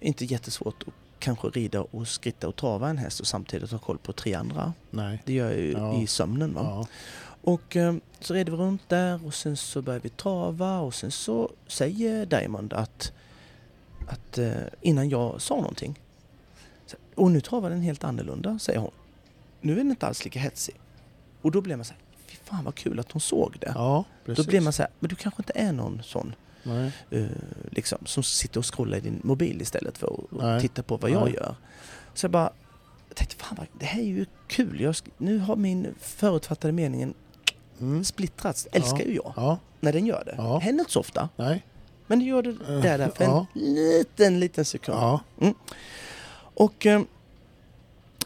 inte jättesvårt att kanske rida och skritta och trava en häst och samtidigt ha koll på tre andra. Nej. Det gör jag ju Ja. i sömnen. Va? Ja. Och eh, så red vi runt där och sen så började vi trava och sen så säger Diamond att, att eh, innan jag sa någonting. Och nu travar den helt annorlunda, säger hon. Nu är den inte alls lika hetsig. Och då blev man så här, fy fan vad kul att hon såg det. ja, precis. då blev man så här, men du kanske inte är någon sån Eh, liksom, som sitter och scrollar i din mobil istället för att titta på vad jag Nej. gör. Så jag bara tänkte, fan vad, det här är ju kul. Jag, nu har min förutfattade meningen Mm. splittrats. Älskar Ja. ju jag Ja, när den gör det. Ja. Händer inte så ofta, nej. men det gör det Eh, där, där för ja. en liten, liten sekund. Ja. Och eh,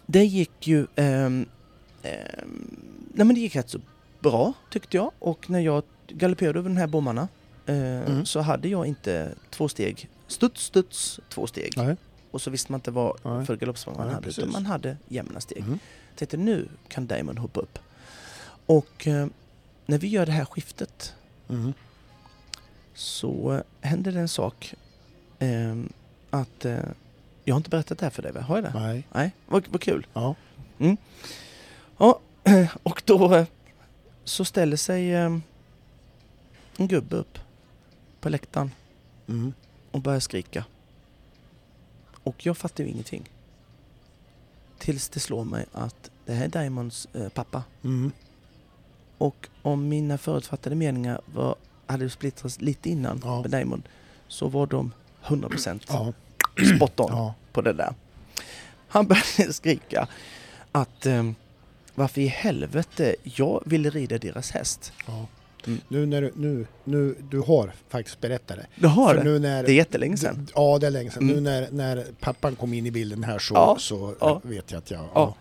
det gick ju... ehm, ehm, nej men det gick rätt så bra tyckte jag. Och när jag galopperade över de här bommarna Mm. så hade jag inte två steg. Studs, studs, två steg. Nej. Och så visste man inte vad Nej. för galoppsprång man hade. Utan precis. man hade jämna steg. Mm. tänkte nu kan Diamond hoppa upp. Och eh, när vi gör det här skiftet Mm. så eh, händer det en sak. Eh, att eh, jag har inte berättat det här för dig, va? har jag det? Nej. Nej, vad, vad kul. Ja. Ja, och då eh, så ställer sig eh, en gubbe upp på läktaren Mm. och börjar skrika. Och jag fattar ju ingenting. Tills det slår mig att det här är Diamonds eh, pappa. Mm. Och om mina förutfattade meningar var, hade splittrats lite innan Ja. med Diamond så var de 100% Ja. spot on Ja. på det där. Han började skrika att eh, varför i helvete jag ville rida deras häst. ja. Mm. Nu när du, nu, nu, du har faktiskt berättat det. Du har För det? Nu när, Det är jättelänge sedan. d- Ja, det är länge sedan. Mm. Nu när, när pappan kom in i bilden här så, Ja. så Ja. vet jag att jag... Ja.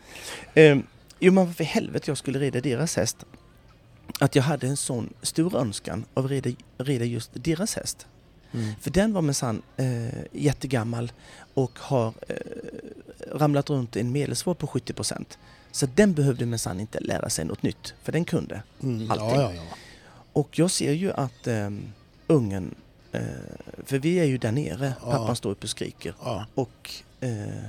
Eh, jo men i helvete jag skulle rida deras häst. Att jag hade en sån stor önskan av att rida, rida just deras häst. Mm. För den var minsann eh, jättegammal och har eh, ramlat runt en medelsvår på 70% Så den behövde minsann inte lära sig något nytt, för den kunde. Mm. Allting. Ja, ja, ja. Och jag ser ju att eh, ungen, eh, för vi är ju där nere, Ja. pappan står uppe och skriker ja. och eh,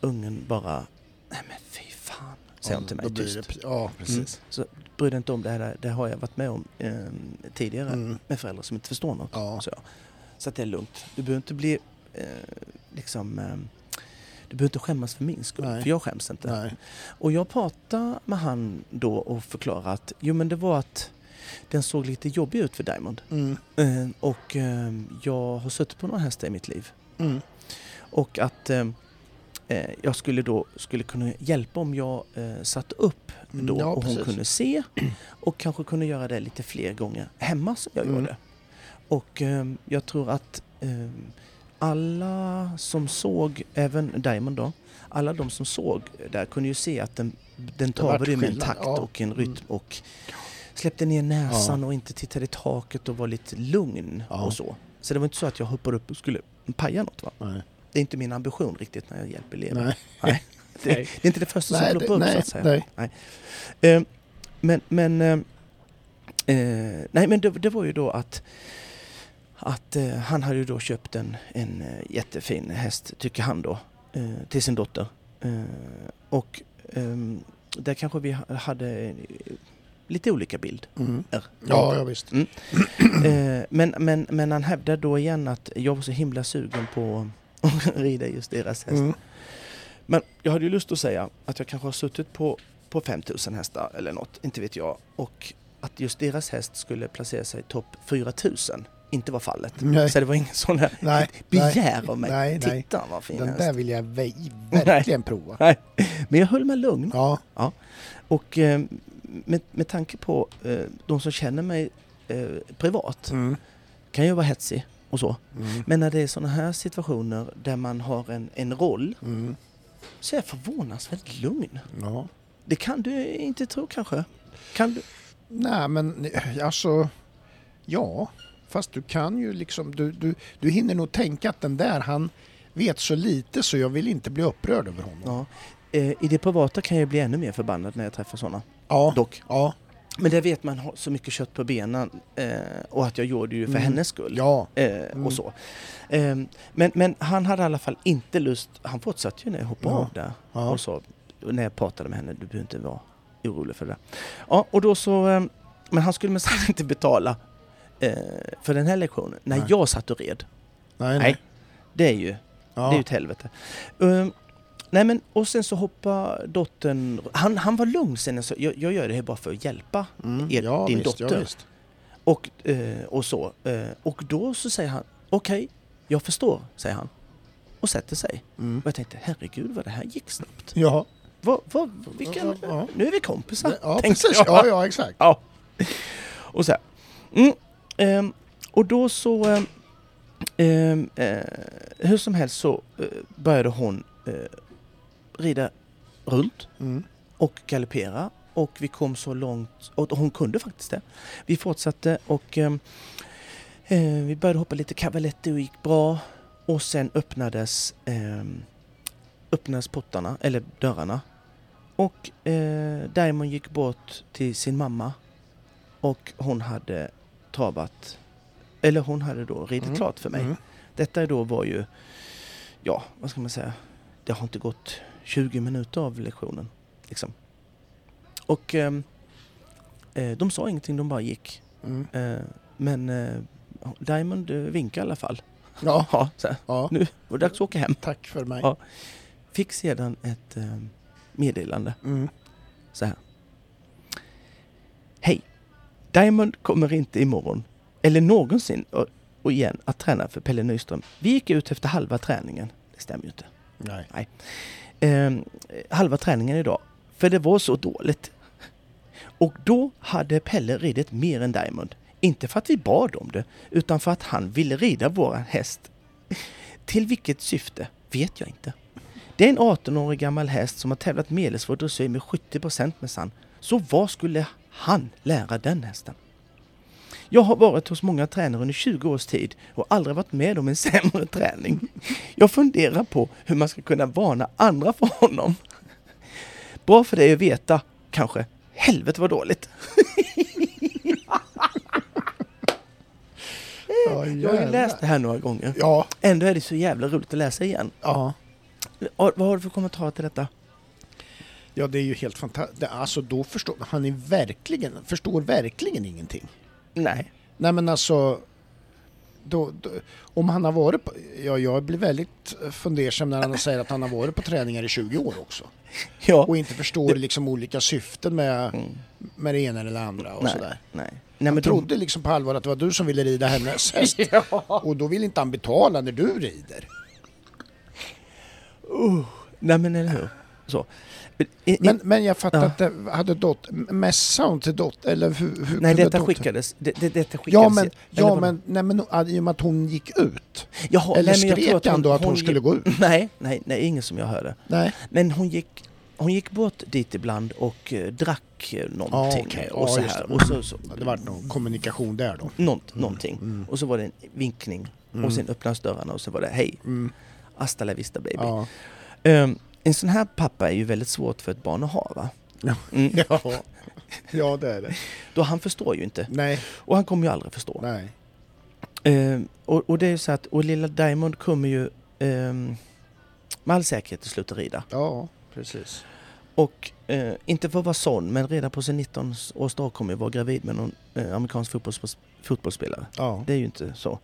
ungen bara, nej men fy fan, säger hon till mig tyst. det- Ja, precis. Mm. Så bry dig inte om det här, det har jag varit med om eh, tidigare Mm. med föräldrar som inte förstår något. Ja. Så, så att det är lugnt. Du behöver inte bli eh, liksom eh, du behöver inte skämmas för min skull, Nej. för jag skäms inte. Nej. Och jag pratade med han då och förklarade att jo men det var att den såg lite jobbig ut för Diamond. Mm. Eh, och eh, jag har suttit på några hästar i mitt liv. Mm. Och att eh, eh, jag skulle då skulle kunna hjälpa om jag eh, satte upp Mm, då ja, och hon precis. kunde se och kanske kunde göra det lite fler gånger hemma som jag Mm. gjorde. Och eh, jag tror att eh, alla som såg, även Diamond då, alla de som såg där kunde ju se att den, den ju med en takt ja. och en rytm Mm. och släppte ner näsan och inte tittade i taket och var lite lugn Ja. och så. Så det var inte så att jag hoppade upp och skulle paja något va? Nej. Det är inte min ambition riktigt när jag hjälper elever. Nej. Nej. Det, det är inte det första som ploppar upp så att säga. nej. Eh, men men, eh, eh, nej, men det, det var ju då att, att eh, han hade ju då köpt en, en eh, jättefin häst, tycker han då, till sin dotter. Och ehm, där kanske vi ha- hade lite olika bild. Mm. Ja, ja visst. Eh, men, men, men han hävdar då igen att jag var så himla sugen på att rida just deras häst. Mm. Men jag hade ju lust att säga att jag kanske har suttit på, på 5000 hästar eller något, inte vet jag. Och att just deras häst skulle placera sig topp 4000 inte var fallet. Nej. Så det var ingen sån där Nej, begär nej, av mig. nej, nej. Titta vad fin Den häst. där vill jag ve- verkligen prova. Nej. Men jag höll mig lugn. Ja, Och eh, med, med tanke på eh, de som känner mig eh, privat mm. kan jag vara hetsig och så. Mm. Men när det är sådana här situationer där man har en, en roll Mm. så är jag förvånansvärt lugn. Ja. Det kan du inte tro kanske? Kan du? Nej, men alltså... Ja, fast du kan ju liksom... Du, du, du hinner nog tänka att den där, han vet så lite så jag vill inte bli upprörd över honom. Ja. Eh, I det privata kan jag bli ännu mer förbannad när jag träffar sådana. Ja. dock. Ja. Men det vet man har så mycket kött på benen eh, och att jag gjorde ju för Mm. hennes skull. Ja. Eh, Mm. och så. Eh, men, men han hade i alla fall inte lust, han fortsatte ju när jag hoppade Ja. av där Ja. och så när jag pratade med henne, du behöver inte vara orolig för det. Ja, och då så, eh, men han skulle minsann inte betala eh, för den här lektionen när Nej. jag satt och red. Nej, Nej. nej. Det är ju, Ja. det är ju ett helvete. Um, nej men, och sen så hoppar dottern, han, han var lugn sen, jag, jag, jag gör det här bara för att hjälpa Mm. er- ja, din visst, Ja, dotter. visst. och, eh, och så. Eh, och då så säger han, okej, jag förstår, säger han. Och sätter sig. Mm. Och jag tänkte, herregud vad det här gick snabbt. Ja. Vad, vad, vilken, Ja, ja. Nu är vi kompisar, Ja, tänkte precis. jag. Ja, ja, exakt. Ja. Och så här. Mm, ehm, och då så... ehm, ehm, eh, hur som helst så eh, började hon eh, rida runt Mm. och galoppera. Och vi kom så långt, och hon kunde faktiskt det. Vi fortsatte och ehm, eh, vi började hoppa lite cavaletti och gick bra. Och sen öppnades, ehm, öppnades portarna, eller dörrarna. Och eh, Diamond gick bort till sin mamma. Och hon hade travat, eller hon hade då ridit Mm. klart för mig. Mm. Detta då var ju, ja vad ska man säga, det har inte gått 20 minuter av lektionen. Liksom. Och ehm, eh, de sa ingenting, de bara gick. Mm. Eh, men eh, Diamond eh, vinkade i alla fall. Ja. Ja, här. ja. Nu var det dags att åka hem. Tack för mig. Ja. Fick sedan ett eh, meddelande Mm. så här. Hej! Diamond kommer inte imorgon, eller någonsin och, och igen, att träna för Pelle Nyström. Vi gick ut efter halva träningen. Det stämmer ju inte. Nej eh, halva träningen idag, för det var så dåligt. Och då hade Pelle ridit mer än Diamond. Inte för att vi bad om det, utan för att han ville rida våran häst. Till vilket syfte vet jag inte. Det är en 18-årig gammal häst som har tävlat medelsvår dressyr med 70% minsann. Så vad skulle han lära den hästen? Jag har varit hos många tränare under 20 års tid och aldrig varit med om en sämre träning. Jag funderar på hur man ska kunna varna andra för honom. Bra för dig att veta, kanske. Helvete vad dåligt. Ja, Jag har ju läst det här några gånger. Ja. Ändå är det så jävla roligt att läsa igen. Ja. Och Vad har du för kommentar till detta? Ja, det är ju helt fantastiskt. Alltså då förstår han är verkligen, förstår verkligen ingenting. Nej. Nej men alltså, då, då, om han har varit på, ja, jag blir väldigt fundersam när han säger att han har varit på träningar i 20 år också. Ja. Och inte förstår liksom olika syften med, Mm. med det ena eller det andra och Nej. sådär. Nej. Nej Han men trodde liksom på allvar att det var du som ville rida hennes häst. Och då vill inte han betala när du rider. Uh, nej men eller hur. Så. Men, men jag fattar Ja. att det hade dot, mässade hon till dot eller hur, hur nej detta skickades. Det, det, detta skickades. Ja men, ja, men, nej, men ah, i och med att hon gick ut. Jaha, eller nej, men jag tror skrek han då att hon skulle gå ut? Nej, nej, nej, ingen som jag hörde. Nej. Men hon gick, hon gick bort dit ibland och eh, drack eh, någonting. okej. Och Ja, så här. det. Och så, så, Det var någon kommunikation där då. nånt, någonting. mm. Och så var det en vinkning. Mm. Och sen öppnades dörrarna och så var det hej, Mm. hasta la vista baby. Ja. Ehm, en sån här pappa är ju väldigt svårt för ett barn att ha va? Ja. Mm. Ja. ja, det är det. Då han förstår ju inte. Nej, Och han kommer ju aldrig förstå. nej. Ehm, och, och det är ju så att, och lilla Diamond kommer ju ehm, med all säkerhet att sluta rida. Ja, precis. Och eh, inte för att vara sån, men redan på sin 19-årsdag kommer jag vara gravid med någon eh, amerikansk fotbolls, fotbollsspelare. Ja. Det är ju inte så.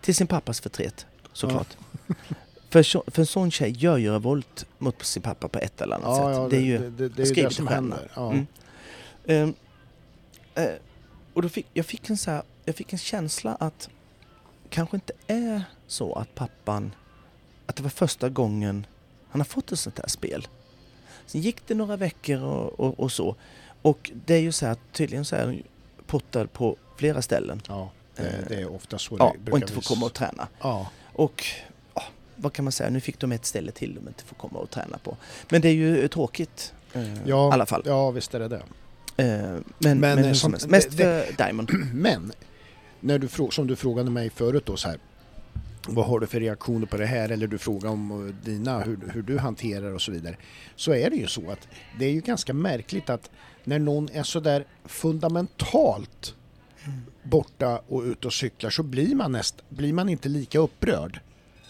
Till sin pappas förtret, såklart. för, så, för en sån tjej gör ju revolt mot sin pappa på ett eller annat Ja, sätt. ja, det är ju det, det, det är det som händer. Ja. Mm. Ehm, eh, och då fick, jag, fick en så här, jag fick en känsla att kanske inte är så att pappan, att det var första gången han har fått ett sånt här spel. Sen gick det några veckor och, och, och så. Och det är ju så här, tydligen så är portad på flera ställen. Ja, det, det är ofta så Ja, det brukar och inte får komma och träna. Ja, Och ja, vad kan man säga, nu fick de ett ställe till de inte får komma och träna på. Men det är ju tråkigt. eh, ja, I alla fall. Ja, visst är det det. Eh, men, men, Men, eh, som-. Mest det- för Diamond. Men, när du, som du frågade mig förut då så här. vad har du för reaktioner på det här? Eller du frågar om eh, dina, hur, hur du hanterar och så vidare. Så är det ju så att det är ju ganska märkligt att när någon är sådär fundamentalt borta och ute och cyklar så blir man, näst, blir man inte lika upprörd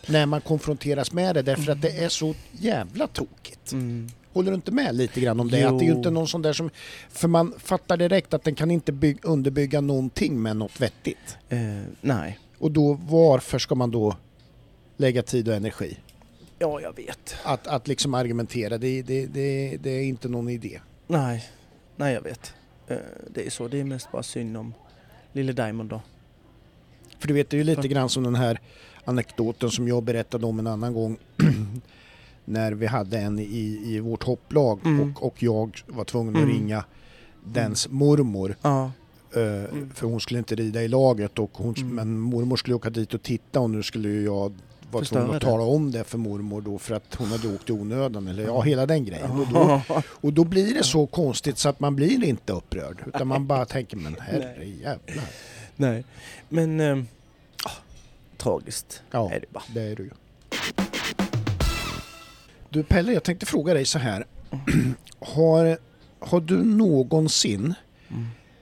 när man konfronteras med det därför att det är så jävla tokigt. Mm. Håller du inte med lite grann om det? Att det är ju Jo. inte någon sån där som... För man fattar direkt att den kan inte bygg, underbygga någonting med något vettigt. Eh, nej. Och då varför ska man då lägga tid och energi? Ja, jag vet. Att, att liksom argumentera, det, det, det, det är inte någon idé. Nej, nej jag vet. Eh, det är så. Det är mest bara synd om lille Diamond då. För du vet, det är ju lite grann som den här anekdoten som jag berättade om en annan gång. när vi hade en i, i vårt hopplag Mm. och, och jag var tvungen att Mm. ringa dens mormor. Ja. eh, För hon skulle inte rida i laget och hon, Mm. men mormor skulle åka dit och titta och nu skulle jag vara tvungen att tala om det för mormor då för att hon hade åkt i onödan eller ja, hela den grejen. Och då, och då blir det så konstigt så att man blir inte upprörd utan man bara tänker men herre jävlar. Nej, men... Eh, tragiskt Ja, är det bara. det är du ju. Du Pelle, jag tänkte fråga dig så här. har, har du någonsin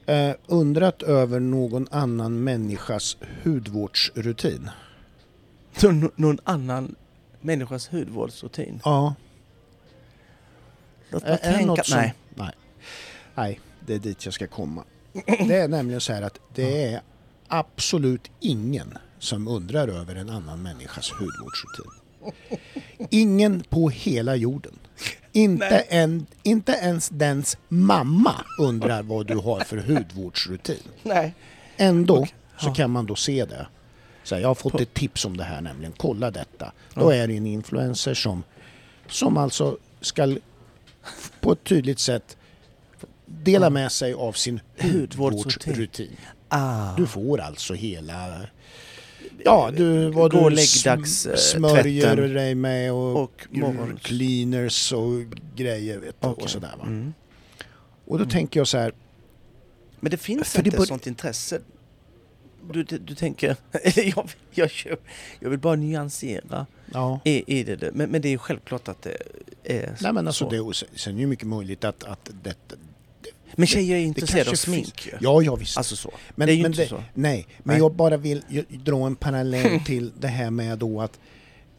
eh, undrat över någon annan människas hudvårdsrutin? Nå- någon annan människas hudvårdsrutin? Ja. Låt mig det tänka. som... Nej. Nej. Nej, det är dit jag ska komma. Det är nämligen så här att det är absolut ingen som undrar över en annan människas hudvårdsrutin. Ingen på hela jorden. Inte, en, inte ens dens mamma undrar vad du har för hudvårdsrutin. Nej. Ändå Okej. så Ja. kan man då se det. Så här, jag har fått ett tips om det här nämligen, kolla detta. Då är det en influencer som, som alltså ska på ett tydligt sätt dela med sig av sin Hudvårdsrutin. Ah. Du får alltså hela... Ja, du, vad du eh, smörjer tvätten. dig med och, Och cleaners och grejer vet du, Okej. och sådär va. Mm. Och då tänker jag så här, Men det finns För det inte bör- sånt intresse. Du, du, du tänker... Jag, jag, jag vill bara nyansera ja. i, i det. Men, men det är självklart att det är Nej men alltså så. det, sen är det ju mycket möjligt att, att detta... Men tjejer är det intresserade av smink ju. Ja, ja visst. Alltså så. men, det är ju men inte det, så. Nej, men Nej. jag bara vill ju- dra en parallell till det här med då att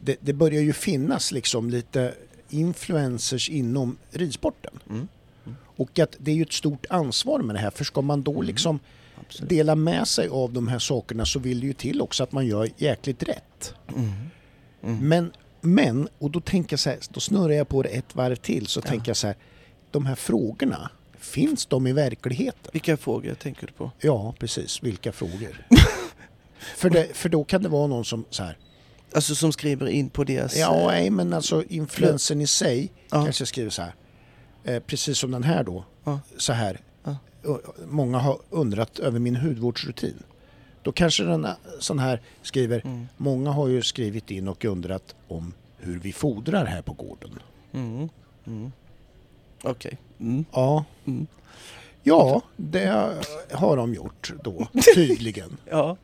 det, det börjar ju finnas liksom lite influencers inom ridsporten. Mm. Och att det är ju ett stort ansvar med det här för ska man då liksom Absolut. dela med sig av de här sakerna så vill det ju till också att man gör jäkligt rätt. Mm. Mm. Men, men, och då tänker jag så här, då snurrar jag på det ett varv till så Ja. tänker jag så här, de här frågorna, finns de i verkligheten? Vilka frågor tänker du på? Ja, precis. Vilka frågor? för, det, för då kan det vara någon som så här, Alltså som skriver in på deras... ja, nej men alltså influensen i sig Ja. kanske skriver så här, eh, precis som den här då, Ja. så här, Ja. Många har undrat över min hudvårdsrutin. Då kanske den sån här skriver, Mm. många har ju skrivit in och undrat om hur vi fodrar här på gården. Mm. Mm. Okej. Mm. Ja, Mm. ja det har de gjort då, tydligen. Ja.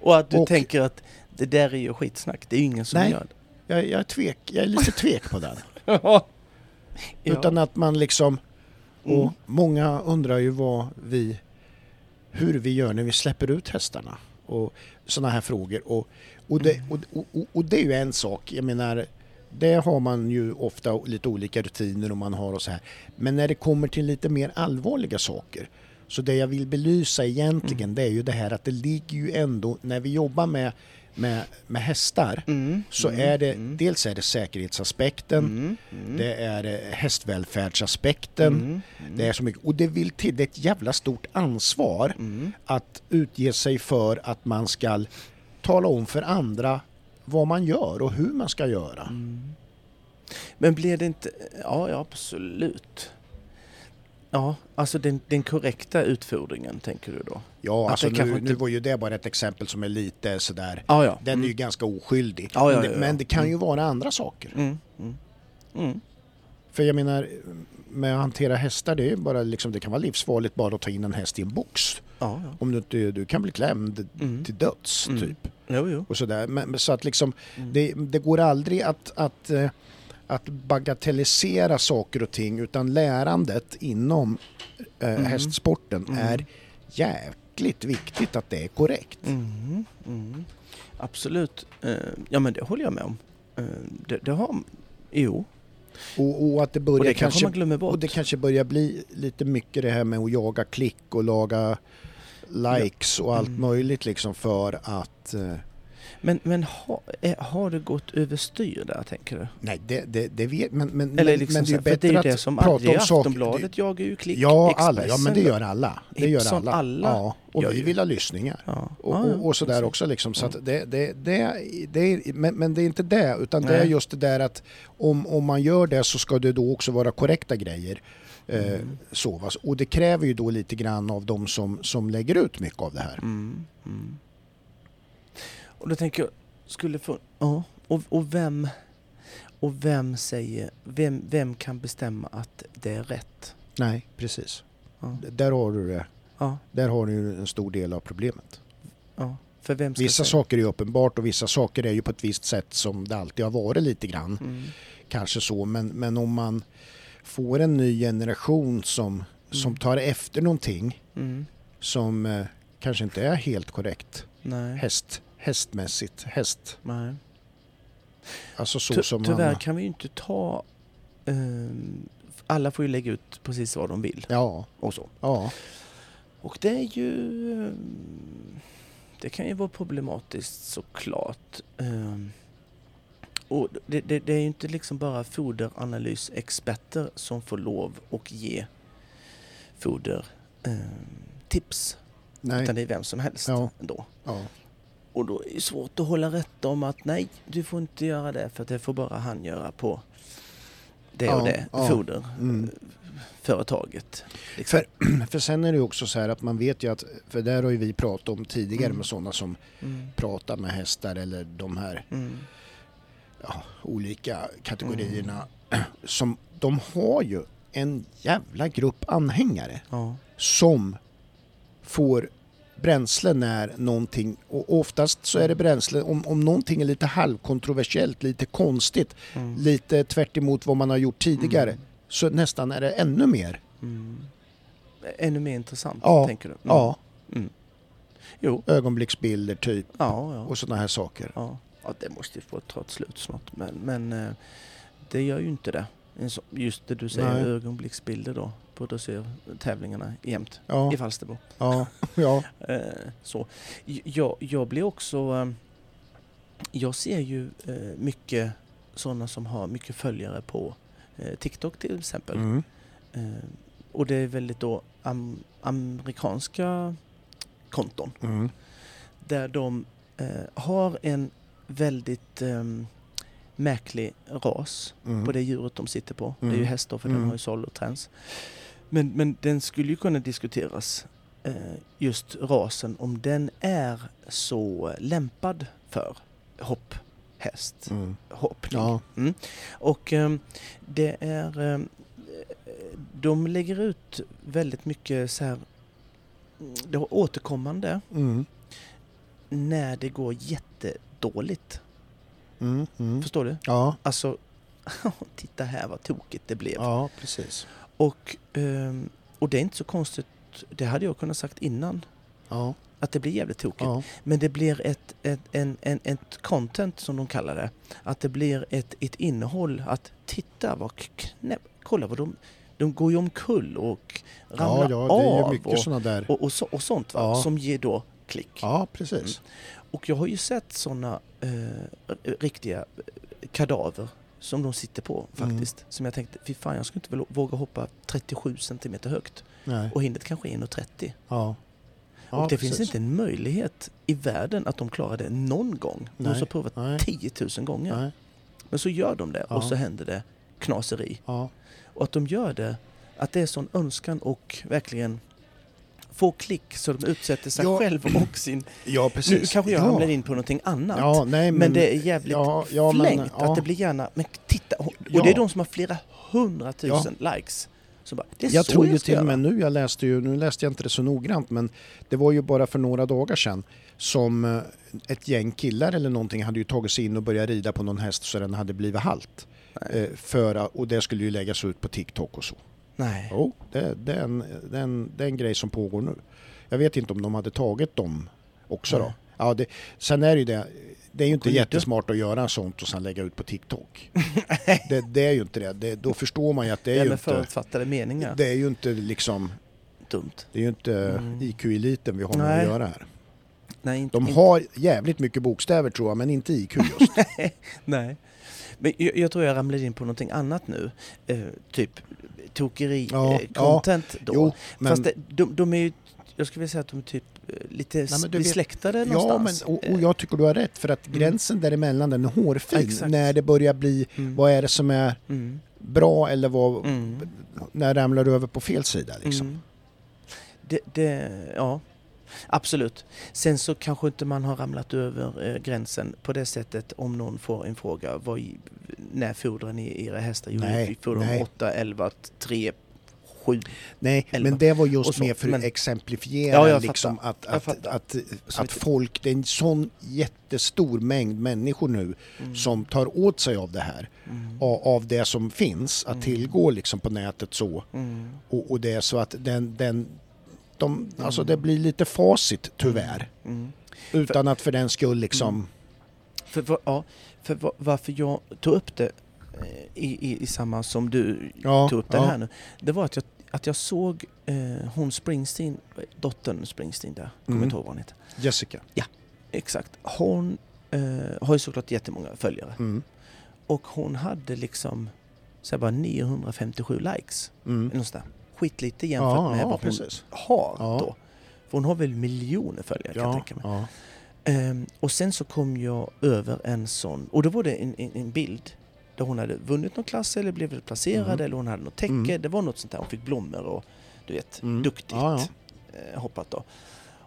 Och att du Och- tänker att det där är ju skitsnack. Det är ju ingen som Nej. gör det. Jag, jag, tvek, jag är lite tvek på den. Ja. Utan att man liksom... Och Mm. många undrar ju vad vi... Hur vi gör när vi släpper ut hästarna. Och sådana här frågor. Och, och, det, Mm. och, och, och det är ju en sak. Jag menar, det har man ju ofta lite olika rutiner och man har och så här. Men när det kommer till lite mer allvarliga saker. Så det jag vill belysa egentligen Mm. det är ju det här att det ligger ju ändå, när vi jobbar med, med, med hästar Mm. så Mm. är det, Mm. dels är det säkerhetsaspekten, Mm. Mm. det är eh, hästvälfärdsaspekten, det är så mycket. Och det vill till, det är ett jävla stort ansvar att utge sig för att man ska tala om för andra vad man gör och hur man ska göra. Mm. Men blir det inte... Ja, ja absolut. Ja, alltså den, den korrekta utfodringen tänker du då? Ja, alltså nu, inte- nu var ju det bara ett exempel som är lite sådär, Ja, ja. den är ju Mm. ganska oskyldig. Ja, ja, men, det, men det kan ju Mm. vara andra saker. Mm. Mm. Mm. För jag menar, med att hantera hästar, det är bara liksom, det kan vara livsfarligt bara att ta in en häst i en box. Ja. Om du inte, du kan bli klämd Mm. till döds, Mm. typ. Jo, jo. och sådär. Men, så att liksom, Mm. det, det går aldrig att, att, eh, att bagatellisera saker och ting utan lärandet inom eh, Mm. hästsporten Mm. är jäkligt viktigt att det är korrekt. Mm, mm. Absolut. Eh, ja men det håller jag med om. Eh, det, det har... Jo. Och, och att det Och börjar det kanske kanske. Och det kanske börjar bli lite mycket det här med att jaga klick och laga likes och allt Mm. möjligt liksom för att... eh, Men, men ha, eh, har det gått överstyr där tänker du? nej, det, det, det vet men, men, Eller liksom men det är ju för det är bättre ju att det som prata om saker. Aftonbladet jagar ju klick. Ja, alla. Ja, men det gör alla. Det gör alla. alla Ja, och vi vill ha lyssningar. Ja. Och, och, och sådär också liksom. Så att det, det, det, det är, men, men det är inte det, utan det är Nej. just det där att om, om man gör det så ska det då också vara korrekta grejer. Eh, va. Och det kräver ju då lite grann av de som, som lägger ut mycket av det här. Mm, mm. Och då tänker jag, skulle få... Ja, och, och vem... Och vem säger... Vem, vem kan bestämma att det är rätt? Nej, precis. Ja, Där har du det. ja, Där har du ju en stor del av problemet. ja. För vem ska Vissa säga? saker är uppenbart och vissa saker är ju på ett visst sätt som det alltid har varit lite grann. Mm. Kanske så, men, men om man får en ny generation som, som Mm. tar efter någonting Mm. som eh, kanske inte är helt korrekt Nej. häst, hästmässigt, häst. Nej. Alltså så Ty, som tyvärr man... kan vi ju inte ta... ehm, alla får ju lägga ut precis vad de vill Ja, och så. ja, Och det är ju... ehm, Det kan ju vara problematiskt såklart. Ehm, Och det, det, det är ju inte liksom bara foderanalysexperter som får lov att ge fodertips. nej, Utan det är vem som helst Ja. då. ja, Och då är det svårt att hålla rätt om att nej, du får inte göra det för det får bara han göra på det Ja, och det ja. foderföretaget. Mm. Liksom. För, för sen är det också så här att man vet ju att, för där har ju vi pratat om tidigare Mm. med sådana som Mm. pratar med hästar eller de här Mm. Ja, olika kategorierna. Som, de har ju en jävla grupp anhängare Ja. som får bränsle när någonting, och oftast så är det bränsle om, om någonting är lite halvkontroversiellt, lite konstigt, Mm. lite tvärt emot vad man har gjort tidigare, Mm. så nästan är det ännu mer. Mm. Ännu mer intressant, Ja, tänker du? Mm. Ja, Mm. Jo, ögonblicksbilder typ ja. och sådana här saker. Ja. det måste ju få ta ett slut snart. Men, men eh, det gör ju inte det. Just det du säger, Nej. ögonblicksbilder då på dressyrtävlingarna jämt Ja, i Falsterbo. ja, ja. Eh, så. Jag, jag blir också... eh, Jag ser ju eh, mycket sådana som har mycket följare på TikTok till exempel. Mm. Eh, och det är väldigt då am, amerikanska konton Mm. där de har en väldigt eh, märklig ras Mm. på det djuret de sitter på. Det är ju Mm. hästar för Mm. den har ju såll och träns. Men, men den skulle ju kunna diskuteras, eh, just rasen, om den är så lämpad för hopphäst, Mm. hoppning. Ja, Och ehm, det är... ehm, de lägger ut väldigt mycket så här... mm, Det återkommande mm. När det går jättedåligt. Mm. Mm. Förstår du? Ja, Alltså, titta här vad tokigt det blev. ja, precis. Och, ehm, och det är inte så konstigt. Det hade jag kunnat sagt innan. Ja, Att det blir jävligt tokigt. ja, Men det blir ett, ett, en, en, ett content som de kallar det. Att det blir ett, ett innehåll att titta vad knäpp, kolla vad de, de går ju omkull och ja, ramlar ja, det är ju av mycket och, och, och, så, och sånt va? Ja. som ger då klick. Ja, precis. Och jag har ju sett sådana eh, riktiga eh, kadaver som de sitter på Mm. faktiskt. Som jag tänkte, fy fan jag skulle inte våga hoppa 37 centimeter högt. Nej. Och hindret kanske är 1,30. Ja. Ja, och det precis. finns inte en möjlighet i världen att de klarar det någon gång. De har provat nej. 10 000 gånger. Nej. Men så gör de det och Ja. så händer det knaseri. Ja. Och att de gör det, att det är sån önskan och verkligen få klick så de utsätter sig Ja. själv och sin... ja, precis. Nu kanske jag ja. hamnar in på någonting annat. Ja, nej, men, men, det är jävligt ja, ja, men, flängt ja. att det blir gärna... Men titta! Och det är de som har flera hundratusen likes Så bara, Jag tror ju till och med nu, jag läste ju, nu läste jag inte det så noggrant men det var ju bara för några dagar sedan som eh, ett gäng killar eller någonting hade ju tagit sig in och börjat rida på någon häst så den hade blivit halt. Nej. Eh, för, och det skulle ju läggas ut på TikTok och så. Nej. Jo, det, det, är en, det, är en, det är en grej som pågår nu. Jag vet inte om de hade tagit dem också då. Nej. Ja, det, sen är det ju det, det är ju inte Skit. jättesmart att göra sånt och sen lägga ut på TikTok. det, det är ju inte det. det. Då förstår man ju att det är ju inte... förutfattade meningar. Det är ju inte liksom, Dumt. det är ju inte Mm. IQ-eliten vi har med att göra här. Nej, inte, De inte- har jävligt mycket bokstäver tror jag, men inte IQ just. Nej. Men jag, jag tror jag ramlade in på någonting annat nu. Eh, typ tokeri Ja, eh, då. jo, men, Fast det, de, de är ju, jag skulle vilja säga att de är typ eh, lite Nej, vet- besläktade ja, men, någonstans. och, och jag tycker du har rätt för att Mm. gränsen däremellan den är hårfin. Exakt. När det börjar bli, Mm. vad är det som är Mm. bra eller vad, Mm. när ramlar du över på fel sida liksom. Mm. Det, det, ja, absolut. Sen så kanske inte man har ramlat över eh, gränsen på det sättet om någon får en fråga. Vad, när fodrar ni era hästar? Jo, vi fodrar nej. 8, 11, 3, 7. Nej, Elva. men det var just mer för men- att exemplifiera Ja, liksom att, att, att, att att- folk, det är en sån jättestor mängd människor nu Mm. som tar åt sig av det här. Mm. Av, av det som finns att Mm. tillgå liksom på nätet så. Mm. Och, och det är så att den, den de, alltså det blir lite facit tyvärr. Mm. Utan att för den skull liksom... Mm. För, va- ja, för va- varför jag tog upp det eh, i, i, i samma som du Ja, tog upp det ja. här nu. Det var att jag, att jag såg eh, hon Springsteen, dottern Springsteen där, kommer Mm. inte ihåg vad hon heter. Jessica. Exakt. Hon eh, har ju såklart jättemånga följare. Mm. Och hon hade liksom så bara 957 likes. Mm. Där. Skitlite jämfört Ja, med ja, vad hon precis. har Ja. då. För hon har väl miljoner följare kan jag Ja, tänka mig. ja. Ehm, och sen så kom jag över en sån, och då var det en, en, en bild där hon hade vunnit någon klass eller blivit placerad Mm. eller hon hade något täcke. Mm. Det var något sånt där. Hon fick blommor och du vet, Mm. duktigt Ja, Eh, hoppat då.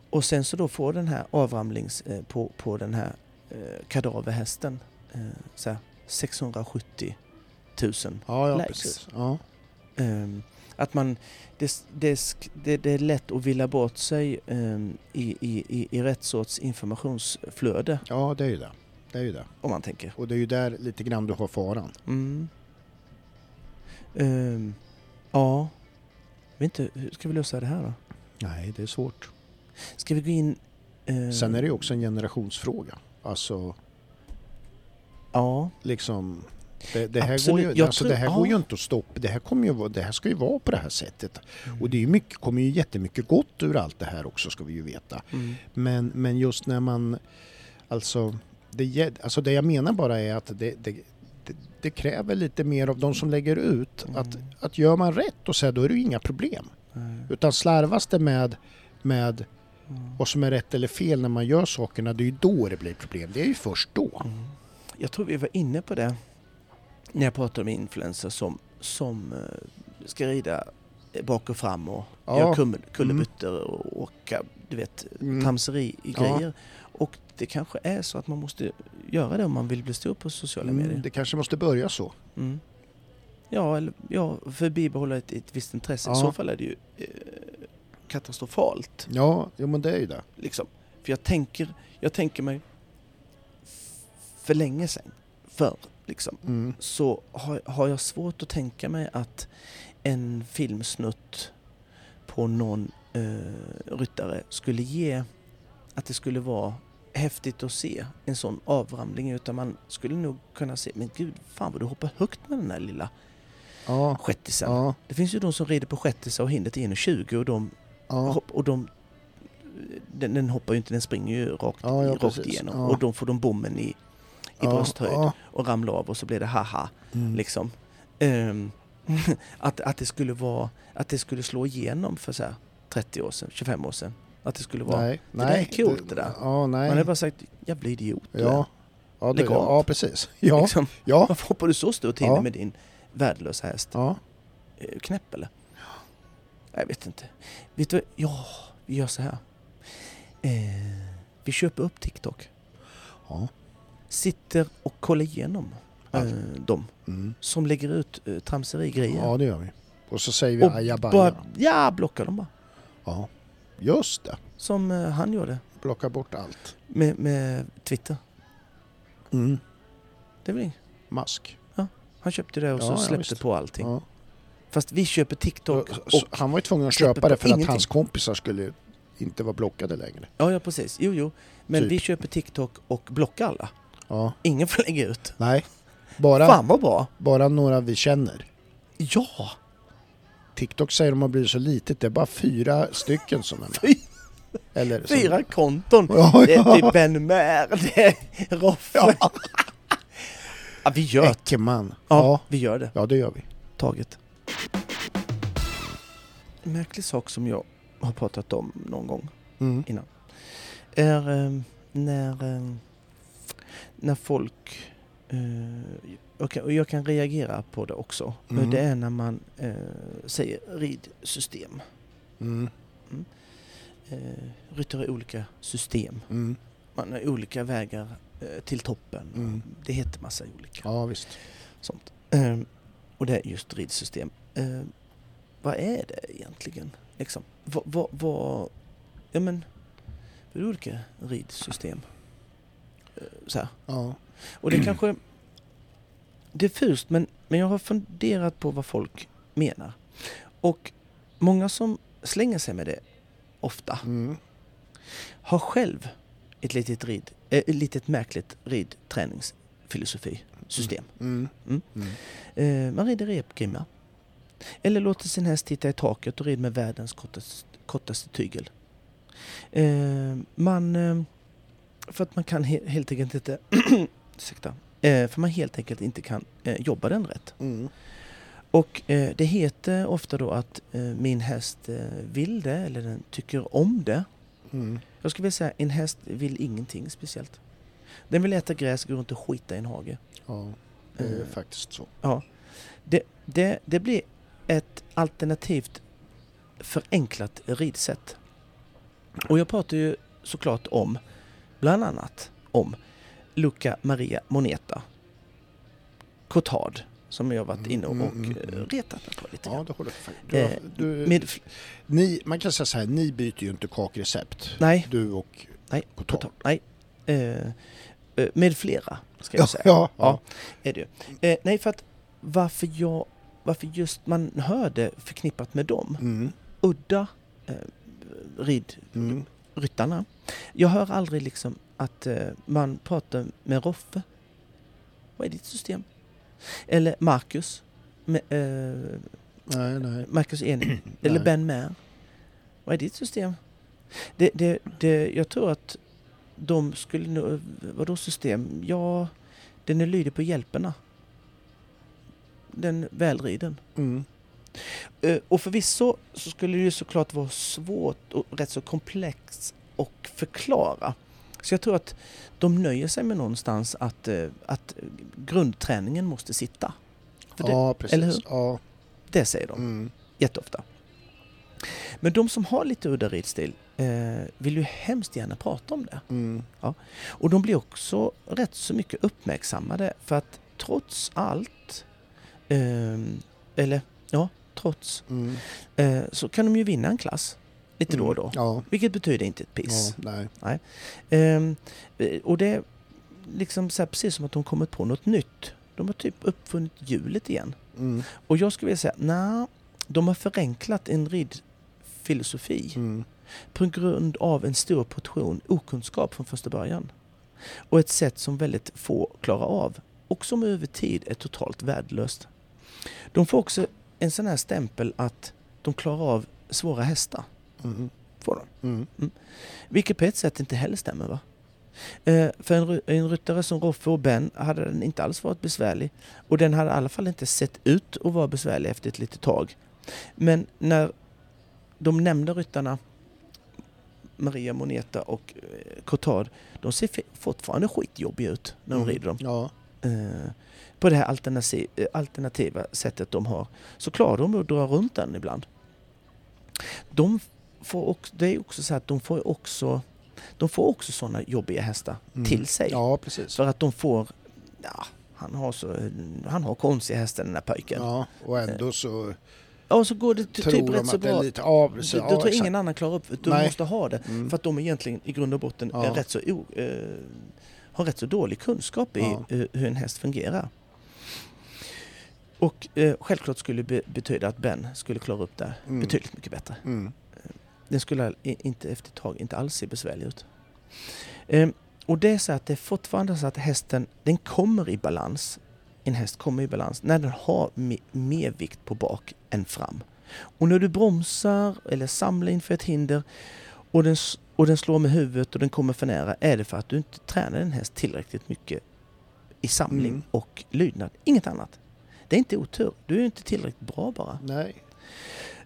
Och sen så då får den här avramlings eh, på, på den här eh, kadaverhästen eh, så här 670 000. Ja, ja Likes. precis. Att man, det, det, det, det är lätt att villa bort sig ehm, i, i, i, i rätt sorts informationsflöde ja, det är ju det. Det är ju det. om man tänker. Och det är ju där lite grann du har faran. Mm. Ehm, ja, jag vet inte, hur ska vi lösa det här då? Nej, det är svårt. Ska vi gå in... ehm, Sen är det ju också en generationsfråga. Alltså, Ja, liksom... Det, det här, Absolut. går ju, Jag alltså, tror- det här ja. går ju inte att stoppa. Det här, kommer ju, det här ska ju vara på det här sättet. Mm. Och det är mycket, kommer ju jättemycket gott ur allt det här också ska vi ju veta. mm. Men, men just när man... Alltså det, alltså det jag menar bara är att det, det, det, det kräver lite mer av de som lägger ut. Mm. Att, att gör man rätt och så här, då är det ju inga problem. Utan slarvas det med, med Mm. vad som är rätt eller fel när man gör sakerna, det är ju då det blir problem. Det är ju först då. Mm. Jag tror vi var inne på det när jag pratade med influencers som, som eh, ska rida bak och fram och Ja. göra kum- kullerbyttor och åka, du vet, Mm. tramseri i Ja. grejer. Och det kanske är så att man måste göra det om man vill bli stor på sociala medier. Mm, det kanske måste börja så. Mm. Ja, eller, ja, för att bibehålla ett, ett visst intresse. I Ja. så fall är det ju eh, katastrofalt. Ja, jo, men det är ju det. Liksom. För jag tänker, jag tänker mig för länge sedan, förr, liksom, Mm. så har, har jag svårt att tänka mig att en filmsnutt på någon eh, ryttare skulle ge att det skulle vara häftigt att se en sån avramling utan man skulle nog kunna se, men gud, fan vad du hoppar högt med den här lilla Ja, shetisen. ja, Det finns ju de som rider på shettisar och hindret är 1,20 och de, ja. hopp, och de den, den hoppar ju inte, den springer ju rakt, Ja, ja, rakt igenom. Och då får de bommen i, i ja, brösthöjd Ja. och ramlar av och så blir det haha. Mm. Liksom. Ehm, att, att det skulle vara, att det skulle slå igenom för så här 30 år sedan, 25 år sedan. Att det skulle vara, Nej, det där nej. är coolt, det där. Ja, man har bara sagt jävla idiot Ja, ja, det, ja precis. Ja, Liksom, ja, varför hoppar du så stort Ja. med din värdelösa häst? ja. Du knäpp eller? Jag vet inte. Vet du, ja, vi gör så här. Eh, vi köper upp TikTok. ja. Sitter och kollar igenom eh, dem Mm. som lägger ut eh, tramserigrejer. Ja, det gör vi. Och så säger vi Och ajabaja. bara, ja, blocka dem bara. Ja, just det. Som eh, han gjorde Plocka bort allt. med, med Twitter. Mm. Det är väl inget. Mask. Han köpte det och Ja, så ja, släppte visst. på allting. Ja. Fast vi köper TikTok så och... han var ju tvungen att köpa det för att ingenting. hans kompisar skulle inte vara blockade längre. Ja, ja precis. Jo, jo. Men Typ. vi köper TikTok och blockar alla. Ja, Ingen får lägga ut. nej. Bara, Fan vad bra! bara några vi känner. Ja! TikTok säger de har blivit så litet, det är bara fyra stycken som är med. Fy- Eller som- Fyra konton! Ja, Det är typ Ben Mer, det är Roffe. Ja. vi gör det. Eckerman. Ja, Ja. vi gör det. ja, det gör vi. Taget. En märklig sak som jag har pratat om någon gång Mm. innan är eh, när, eh, när folk... Eh, jag, kan, och jag kan reagera på det också. Mm. Det är när man eh, säger ridsystem. Mm. Eh, ryttare är olika system. Mm. Man har olika vägar eh, till toppen. Mm. Det heter massa olika Ja, visst. sånt. Eh, och det är just ridsystem. Eh, vad är det egentligen? Liksom, vad, vad, vad, ja men, vad är olika ridsystem? Så här. Ja. Och det kanske det är fust men, men jag har funderat på vad folk menar. Och många som slänger sig med det ofta Mm. har själv ett litet, rid, eh, ett litet märkligt ridträningsfilosofisystem. Mm. Mm. Mm. Eh, man rider repgrimma. Eller låter sin häst titta i taket och rider med världens kortaste, kortaste tygel. Eh, man... Eh, för att man kan he- helt enkelt inte... ursäkta. Eh, för man helt enkelt inte kan eh, jobba den rätt. Mm. Och eh, det heter ofta då att eh, min häst eh, vill det eller den tycker om det. Mm. Jag skulle vilja säga en häst vill ingenting speciellt. Den vill äta gräs, gå runt och skita i en hage. Ja, det är Eh. faktiskt så. Ja. Det, det, det blir ett alternativt förenklat ridsätt. Och jag pratar ju såklart om, bland annat om Luca Maria Moneta. Cotard, som jag varit inne och, Mm, mm, mm. retat mig på lite Ja, grann. det håller jag. Du, Eh, du, ni, man kan säga så här, ni byter ju inte kakrecept. nej, Du och nej, Cotard. Cotard, nej. Eh, eh, med flera, ska jag Ja, säga. ja, Ja. ja. är det. Eh, nej, för att varför jag, varför just man hörde förknippat med dem, Mm. udda eh, rid, Mm. Ryttarna. Jag hör aldrig liksom att eh, man pratar med Roffe. Vad är ditt system? Eller Marcus. Med, eh, Nej, nej. Marcus Enig. Eller Nej. Ben Mer. Vad är ditt system? Det, det, det, jag tror att de skulle nog... Vadå system? Ja, den är lydig på hjälperna. Den välriden. Mm. Eh, Och förvisso så skulle det ju såklart vara svårt och rätt så komplext att förklara. Så jag tror att de nöjer sig med någonstans att, eh, att grundträningen måste sitta. För det, Ja, precis. eller hur? Ja. det säger de Mm. jätteofta. Men de som har lite udda ridstil eh, vill ju hemskt gärna prata om det. Mm. Och de blir också rätt så mycket uppmärksammade för att trots allt, ehm, eller ja, trots, Mm. eh, så kan de ju vinna en klass lite då och då. Ja. Vilket betyder inte ett piss. ja, nej. Ehm, eh, och det är liksom så här, precis som att de kommit på något nytt. De har typ uppfunnit hjulet igen. Mm. Och jag skulle vilja säga, nej, de har förenklat en ridfilosofi Mm. på grund av en stor portion okunskap från första början. Och ett sätt som väldigt få klarar av och som över tid är totalt värdelöst. De får också en sån här stämpel att de klarar av svåra hästar. Mm. Får de. Mm. Vilket på ett sätt inte heller stämmer va? Eh, för en, en ryttare som Roffe och Ben hade den inte alls varit besvärlig. Och den hade i alla fall inte sett ut att vara besvärlig efter ett litet tag. Men när de nämnda ryttarna Maria Moneta och eh, Cotard, de ser fortfarande skitjobbiga ut när de Mm. rider dem. Ja. Eh, på det här eh, alternativa sättet de har. Så klarar de att dra runt den ibland. De får också, det är också så att de får också de får också sådana jobbiga hästar Mm. till sig. ja, precis. För att de får, ja, han har, så, han har konstiga hästar den här pojken. Ja, och ändå så Ja, så går det typ rätt så bra. lite... Ja, precis. då ja, tror ingen annan klarar upp de Nej. måste ha det. Mm. För att de egentligen i grund och botten Ja. är rätt så o, eh, har rätt så dålig kunskap i Ja. eh, hur en häst fungerar. Och eh, självklart skulle det be- betyda att Ben skulle klara upp det Mm. betydligt mycket bättre. Mm. Den skulle inte efter ett tag inte alls se besvärlig ut. Ehm, och det är så att det är fortfarande så att hästen, den kommer i balans. En häst kommer i balans när den har me- mer vikt på bak än fram. Och när du bromsar eller samlar inför ett hinder och den, och den slår med huvudet och den kommer för nära är det för att du inte tränar en häst tillräckligt mycket i samling Mm. och lydnad. Inget annat. Det är inte otur. Du är inte tillräckligt bra bara. Nej.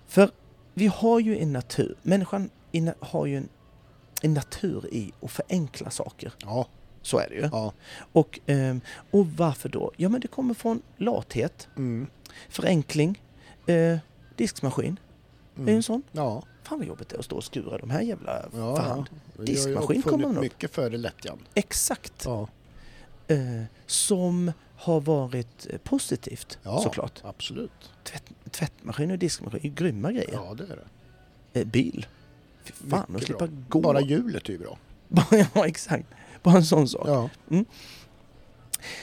För vi har ju en natur, människan har ju en, en natur i att förenkla saker. Ja. Så är det ju. Ja. Och, ehm, och varför då? Ja men det kommer från lathet, Mm. förenkling, eh, diskmaskin. Det är en Mm. sån. Ja. Fan vad jobbigt det är att stå och skura de här jävla Ja, för hand. ja. Diskmaskin kommer nog. mycket före lättjan. Exakt. Ja. Eh, som har varit eh, positivt Ja. såklart. Absolut. Tvätt, tvättmaskin och diskmaskin är grymma grejer. Ja, det är det. Eh, bil. Fy fan, att slippa gå. Bara hjulet är ju bra. ja, exakt. Bara en sån sak. Ja.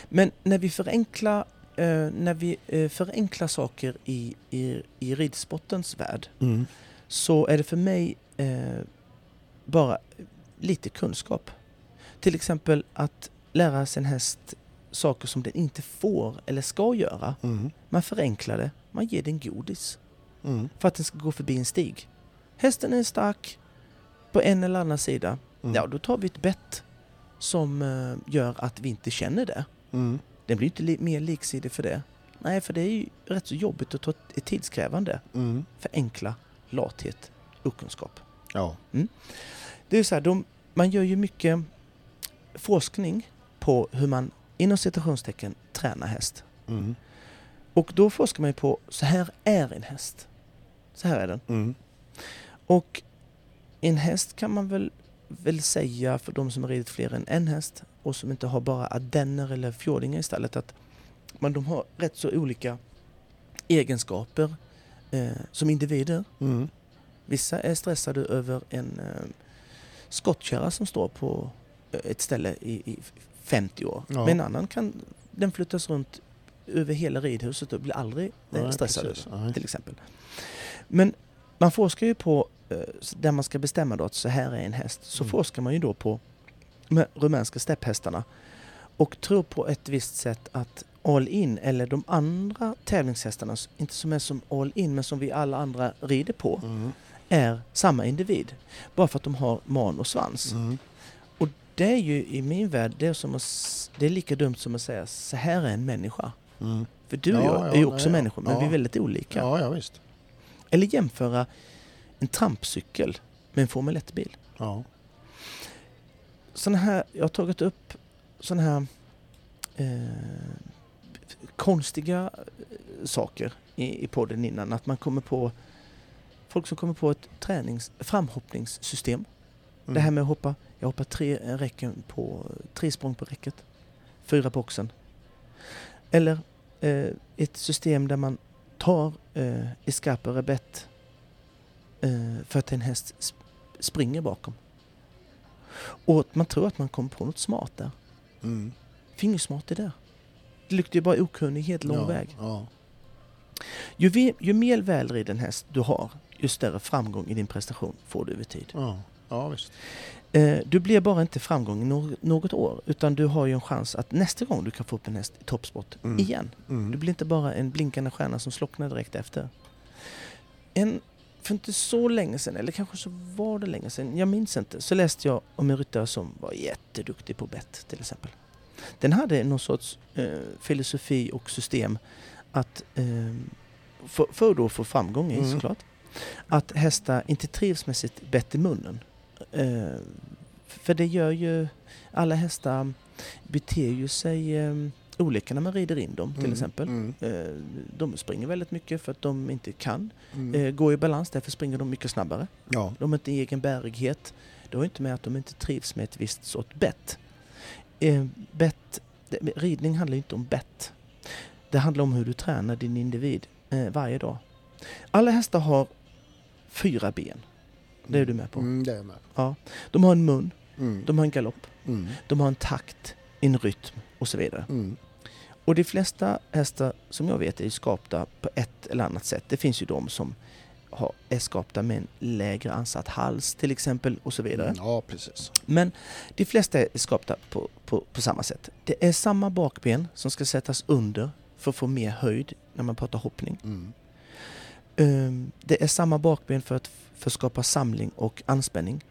Men när vi förenklar, eh, när vi, eh, förenklar saker i, i, i ridsportens värld Mm. Så är det för mig eh, bara lite kunskap. Till exempel att lära sig en häst saker som den inte får eller ska göra. Mm. Man förenklar det, man ger den godis Mm. för att den ska gå förbi en stig. Hästen är stark på en eller annan sida. Mm. Ja, då tar vi ett bett som eh, gör att vi inte känner det. Mm. Den blir inte li- mer liksidig för det. Nej, för det är ju rätt så jobbigt och tidskrävande. Mm. Förenkla lathet, okunskap. Ja. Det är så här, de, man gör ju mycket forskning på hur man inom citationstecken tränar häst. Mm. Och då forskar man ju på, så här är en häst. Så här är den. Mm. Och en häst kan man väl, väl säga för de som har ridit fler än en häst och som inte har bara ardenner eller fjordingar i stallet att man, de har rätt så olika egenskaper eh, som individer. Mm. Vissa är stressade över en eh, skottkärra som står på eh, ett ställe i, i 50 år. Ja. Men en annan kan den flyttas runt över hela ridhuset och blir aldrig eh, stressad över Nej. till exempel. Men man forskar ju på, eh, där man ska bestämma då att så här är en häst, så Mm. forskar man ju då på de rumänska stepphästarna och tror på ett visst sätt att all in, eller de andra tävlingshästarna, inte som är som all in men som vi alla andra rider på, Mm. är samma individ. Bara för att de har man och svans. Mm. Och det är ju i min värld, det är, som att, det är lika dumt som att säga så här är en människa. Mm. För du och Ja, jag ja, är ju också nej, ja. människor, men Ja. vi är väldigt olika. Ja, ja visst. Eller jämföra en trampcykel med en Formel 1-bil. Ja. Såna här, jag har tagit upp sådana här eh, konstiga eh, saker i, i podden innan. Att man kommer på folk som kommer på ett tränings, framhoppningssystem. Mm. Det här med att hoppa, jag hoppar tre räcken på, tre språng på räcket, fyra på oxen. Eller eh, ett system där man tar eh, escape rebett eh, för att en häst sp- springer bakom. Och man tror att man kommer på något smart där. Mm. Fingersmart är det. Det luktar ju bara okunnighet lång ja. väg. Ja. Ju, ju mer välriden häst du har, ju större framgång i din prestation får du över tid. Ja. ja, visst. Eh, du blir bara inte framgång något år, utan du har ju en chans att nästa gång du kan få upp en häst i toppsport Mm. igen. Mm. Du blir inte bara en blinkande stjärna som slocknar direkt efter. En, för inte så länge sedan, eller kanske så var det länge sedan, jag minns inte, så läste jag om en ryttare som var jätteduktig på bett till exempel. Den hade någon sorts eh, filosofi och system att eh, för, för då få framgång i Mm. såklart. Att hästar inte trivs med sitt bett i munnen. Eh, för det gör ju, alla hästar beter ju sig eh, olika när man rider in dem till Mm. exempel. Mm. Eh, de springer väldigt mycket för att de inte kan Mm. eh, gå i balans, därför springer de mycket snabbare. Ja. De har inte egen bärighet. Det har inte med att de inte trivs med ett visst sort bett. Eh, bett ridning handlar inte om bett. Det handlar om hur du tränar din individ eh, varje dag. Alla hästar har fyra ben. Det är du med på. Mm, det är jag med. Ja. De har en mun, Mm. de har en galopp, Mm. de har en takt, en rytm och så vidare. Mm. Och de flesta hästar som jag vet är skapta på ett eller annat sätt. Det finns ju de som har, är skapta med en lägre ansatt hals till exempel och så vidare. Ja, precis. Men de flesta är skapta på, på, på samma sätt. Det är samma bakben som ska sättas under för att få mer höjd när man pratar hoppning. Mm. Ehm, Det är samma bakben för att, för att skapa samling och anspänning.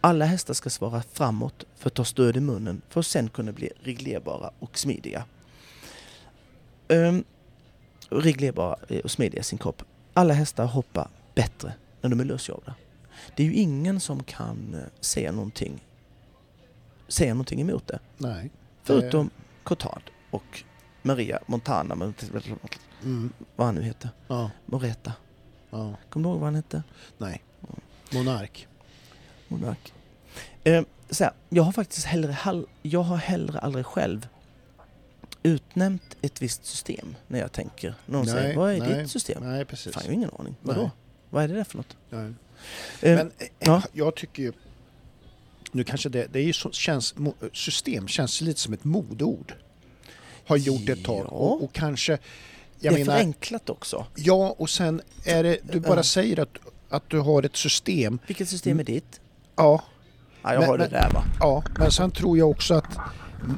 Alla hästar ska svara framåt för att ta stöd i munnen för att sen kunna bli reglerbara och smidiga. Ehm, reglerbara eh, och smidiga i sin kropp. Alla hästar hoppar bättre när de är lösjagda. Det är ju ingen som kan eh, säga någonting, säga någonting emot det. Nej. Förutom Cotard och Maria Montana, Mm. vad han nu heter. Ja. Moreta. ja. Kommer du ihåg vad han hette? Nej. Monark. Monark. Eh, så här, jag har faktiskt hellre, jag har hellre aldrig själv utnämnt ett visst system när jag tänker. Någon Nej, säger, vad är nej, ditt system? Nej, precis. Fan, jag har ingen aning. Vadå? Nej. Vad är det där för något? Nej. Eh, Men eh, ja. jag tycker ju... Nu kanske det, det är ju så, känns, system känns lite som ett modord. Har gjort ett tag. Ja. Och, och kanske... det Jag är menar, förenklat också. ja och sen är det... Du bara Ja. säger att, att du har ett system. Vilket system är ditt? Ja, Ja, jag Men- har det där va. ja. Men sen tror jag också att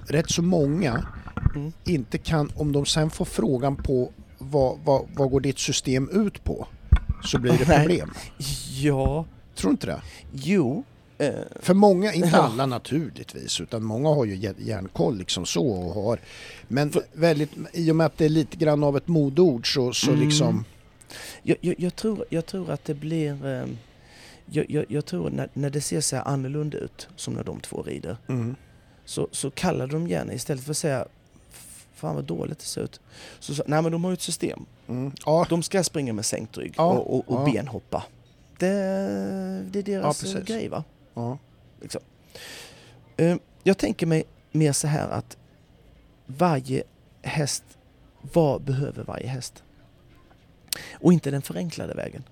rätt så många Mm. inte kan... Om de sen får frågan på vad, vad, vad går ditt system ut på? Så blir det problem. Ja, Tror du inte det? jo. Eh, För många, inte Ja. alla naturligtvis, utan många har ju jä- järnkoll liksom så och har. Men väldigt, i och med att det är lite grann av ett modord så, så Mm. liksom... jag, jag, jag, tror, jag tror att det blir... Eh, jag, jag, jag tror när, när det ser så här annorlunda ut, som när de två rider, Mm. så, så kallar de gärna istället för att säga Fan vad dåligt det ser ut. Så, så nej men de har ju ett system. Mm. Ja, De ska springa med sänkt rygg Ja, och, och, och ja. benhoppa. Det, det är deras Ja, grej va? ja. Liksom. Eh, Jag tänker mig mer så här att varje häst, vad behöver varje häst? Och inte den förenklade vägen.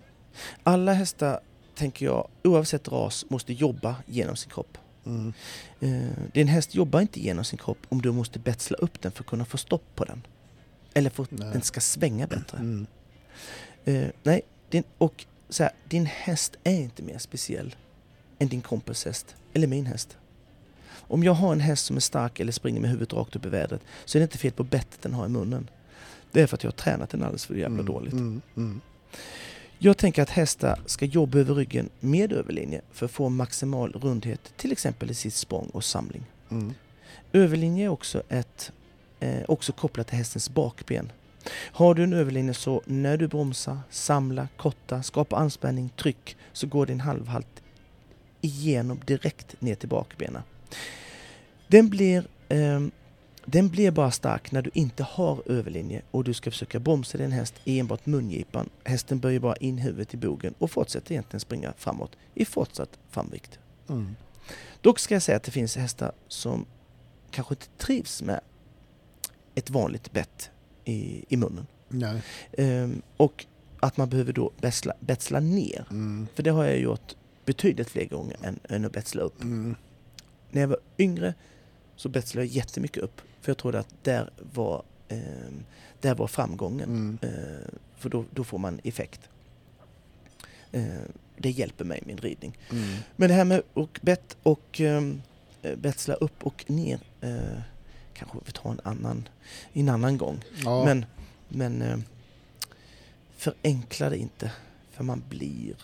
Alla hästar, tänker jag, oavsett ras, måste jobba genom sin kropp. Mm. Eh, Din häst jobbar inte genom sin kropp om du måste betsla upp den för att kunna få stopp på den. Eller för att Nej. den ska svänga bättre. Mm. Eh, nej, din, och så här, din häst är inte mer speciell än din kompis häst eller min häst. Om jag har en häst som är stark eller springer med huvudet rakt upp i vädret så är det inte fel på bettet den har i munnen. Det är för att jag har tränat den alldeles för jävla Mm. dåligt. Jag tänker att hästar ska jobba över ryggen med överlinje för att få maximal rundhet, till exempel i sitt språng och samling. Mm. Överlinje är också, ett, eh, också kopplat till hästens bakben. Har du en överlinje så när du bromsar, samlar, kortar, skapar anspänning, tryck så går din halvhalt igenom direkt ner till bakbenen. Den blir, ehm, den blir bara stark när du inte har överlinje och du ska försöka bromsa din häst i enbart mungipan. Hästen böjer bara in huvudet i bogen och fortsätter egentligen springa framåt i fortsatt framvikt. Mm. Dock ska jag säga att det finns hästar som kanske inte trivs med ett vanligt bett i, i munnen. Ehm, och att man behöver då betsla, betsla ner. Mm. För det har jag gjort betydligt fler gånger än, än att betsla upp. Mm. När jag var yngre så betslade jag jättemycket upp. För jag trodde att där var, ehm, där var framgången. Mm. Eh, för då, då får man effekt. Eh, det hjälper mig i min ridning. Mm. Men det här med och bett och um, betsla upp och ner eh, kanske vi tar en annan, en annan gång. Ja. Men, men eh, förenkla det inte för man blir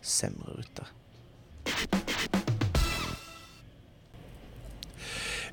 sämre ryttare.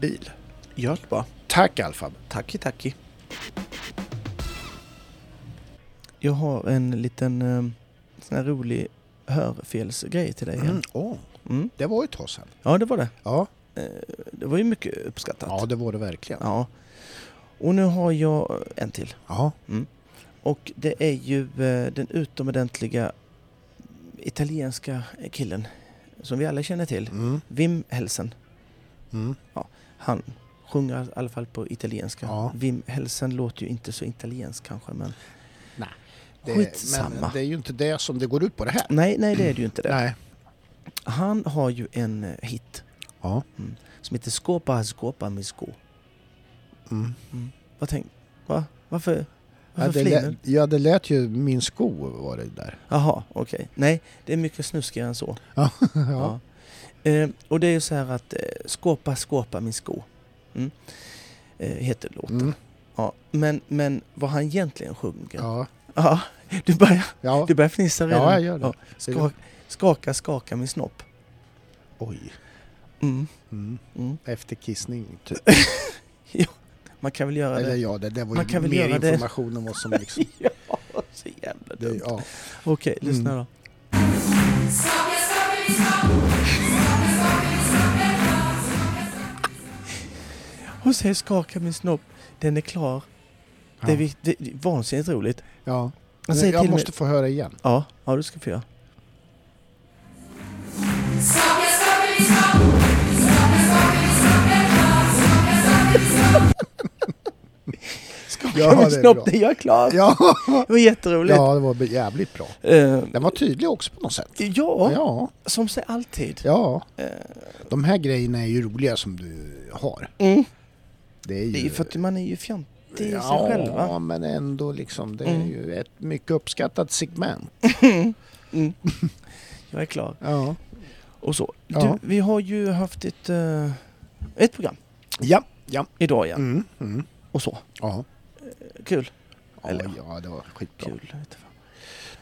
bil. gör det bara. Tack Alfab. Tacki tacki. Jag har en liten eh, sån här rolig hörfelsgrej till dig igen. Mm. Åh, Mm. det var ju ett tag sedan. Ja, det var det. Ja. Eh, Det var ju mycket uppskattat. ja, det var det verkligen. Ja. Och nu har jag en till. Ja. Och det är ju eh, den utomordentliga italienska killen som vi alla känner till. Mm. Wim Helsen. Mm. Han sjunger i alla fall på italienska. Ja. Wim Helsen låter ju inte så italiensk kanske men... Det, Skitsamma. Men det är ju inte det som det går ut på det här. Nej, nej det är det ju inte det. Nej. Han har ju en eh, hit Ja. som heter Skåpa Skåpa med sko. Mm. Vad tänk... Va? Varför? Ja, Varför det flinar lät, ja, det lät ju min sko var det där. Jaha, okej. Nej, det är mycket snuskigare än så. Ja. Ja. Eh, och det är ju så här att eh, Skåpa Skåpa min sko. Mm. Eh, heter låten. Mm. Ja. Men, men vad han egentligen sjunger. Ja. Ja. du börjar, Ja. du börjar fnissa redan. ja, jag gör det. Ja. Skaka, skaka, skaka min snopp. Oj. Mm. Mm. Mm. Efter kissning, typ. Man kan väl göra Eller det. ja, det, det var Man ju kan väl mer göra det. information om vad som liksom... ja, så jävla det, dumt. ja. Okej, lyssna Mm. då. Hon säger skaka min snopp, den är klar. Det är, Ja. det är vansinnigt roligt. ja. Säger Jag till måste få höra igen. ja, ja, du ska få göra. Skaka Ja, min det är snopp, bra. det är jag klar. Ja, Det var jätteroligt. ja det var jävligt bra. Eh, Den var tydlig också på något sätt. ja, Ja, som sig alltid. ja. Eh, De här grejerna är ju roliga som du har. mm. Det är ju... Det är för att man är ju fjantig i sig ja, själv va? men ändå liksom. Det är Mm. ju ett mycket uppskattat segment. Mm. Jag är klar. Ja. Och så. Ja. Du, vi har ju haft ett, eh, ett program Ja, ja. idag igen. Mm, mm. Och så. Ja. Kul. Ja, Eller- ja, det var skitbra. Kul.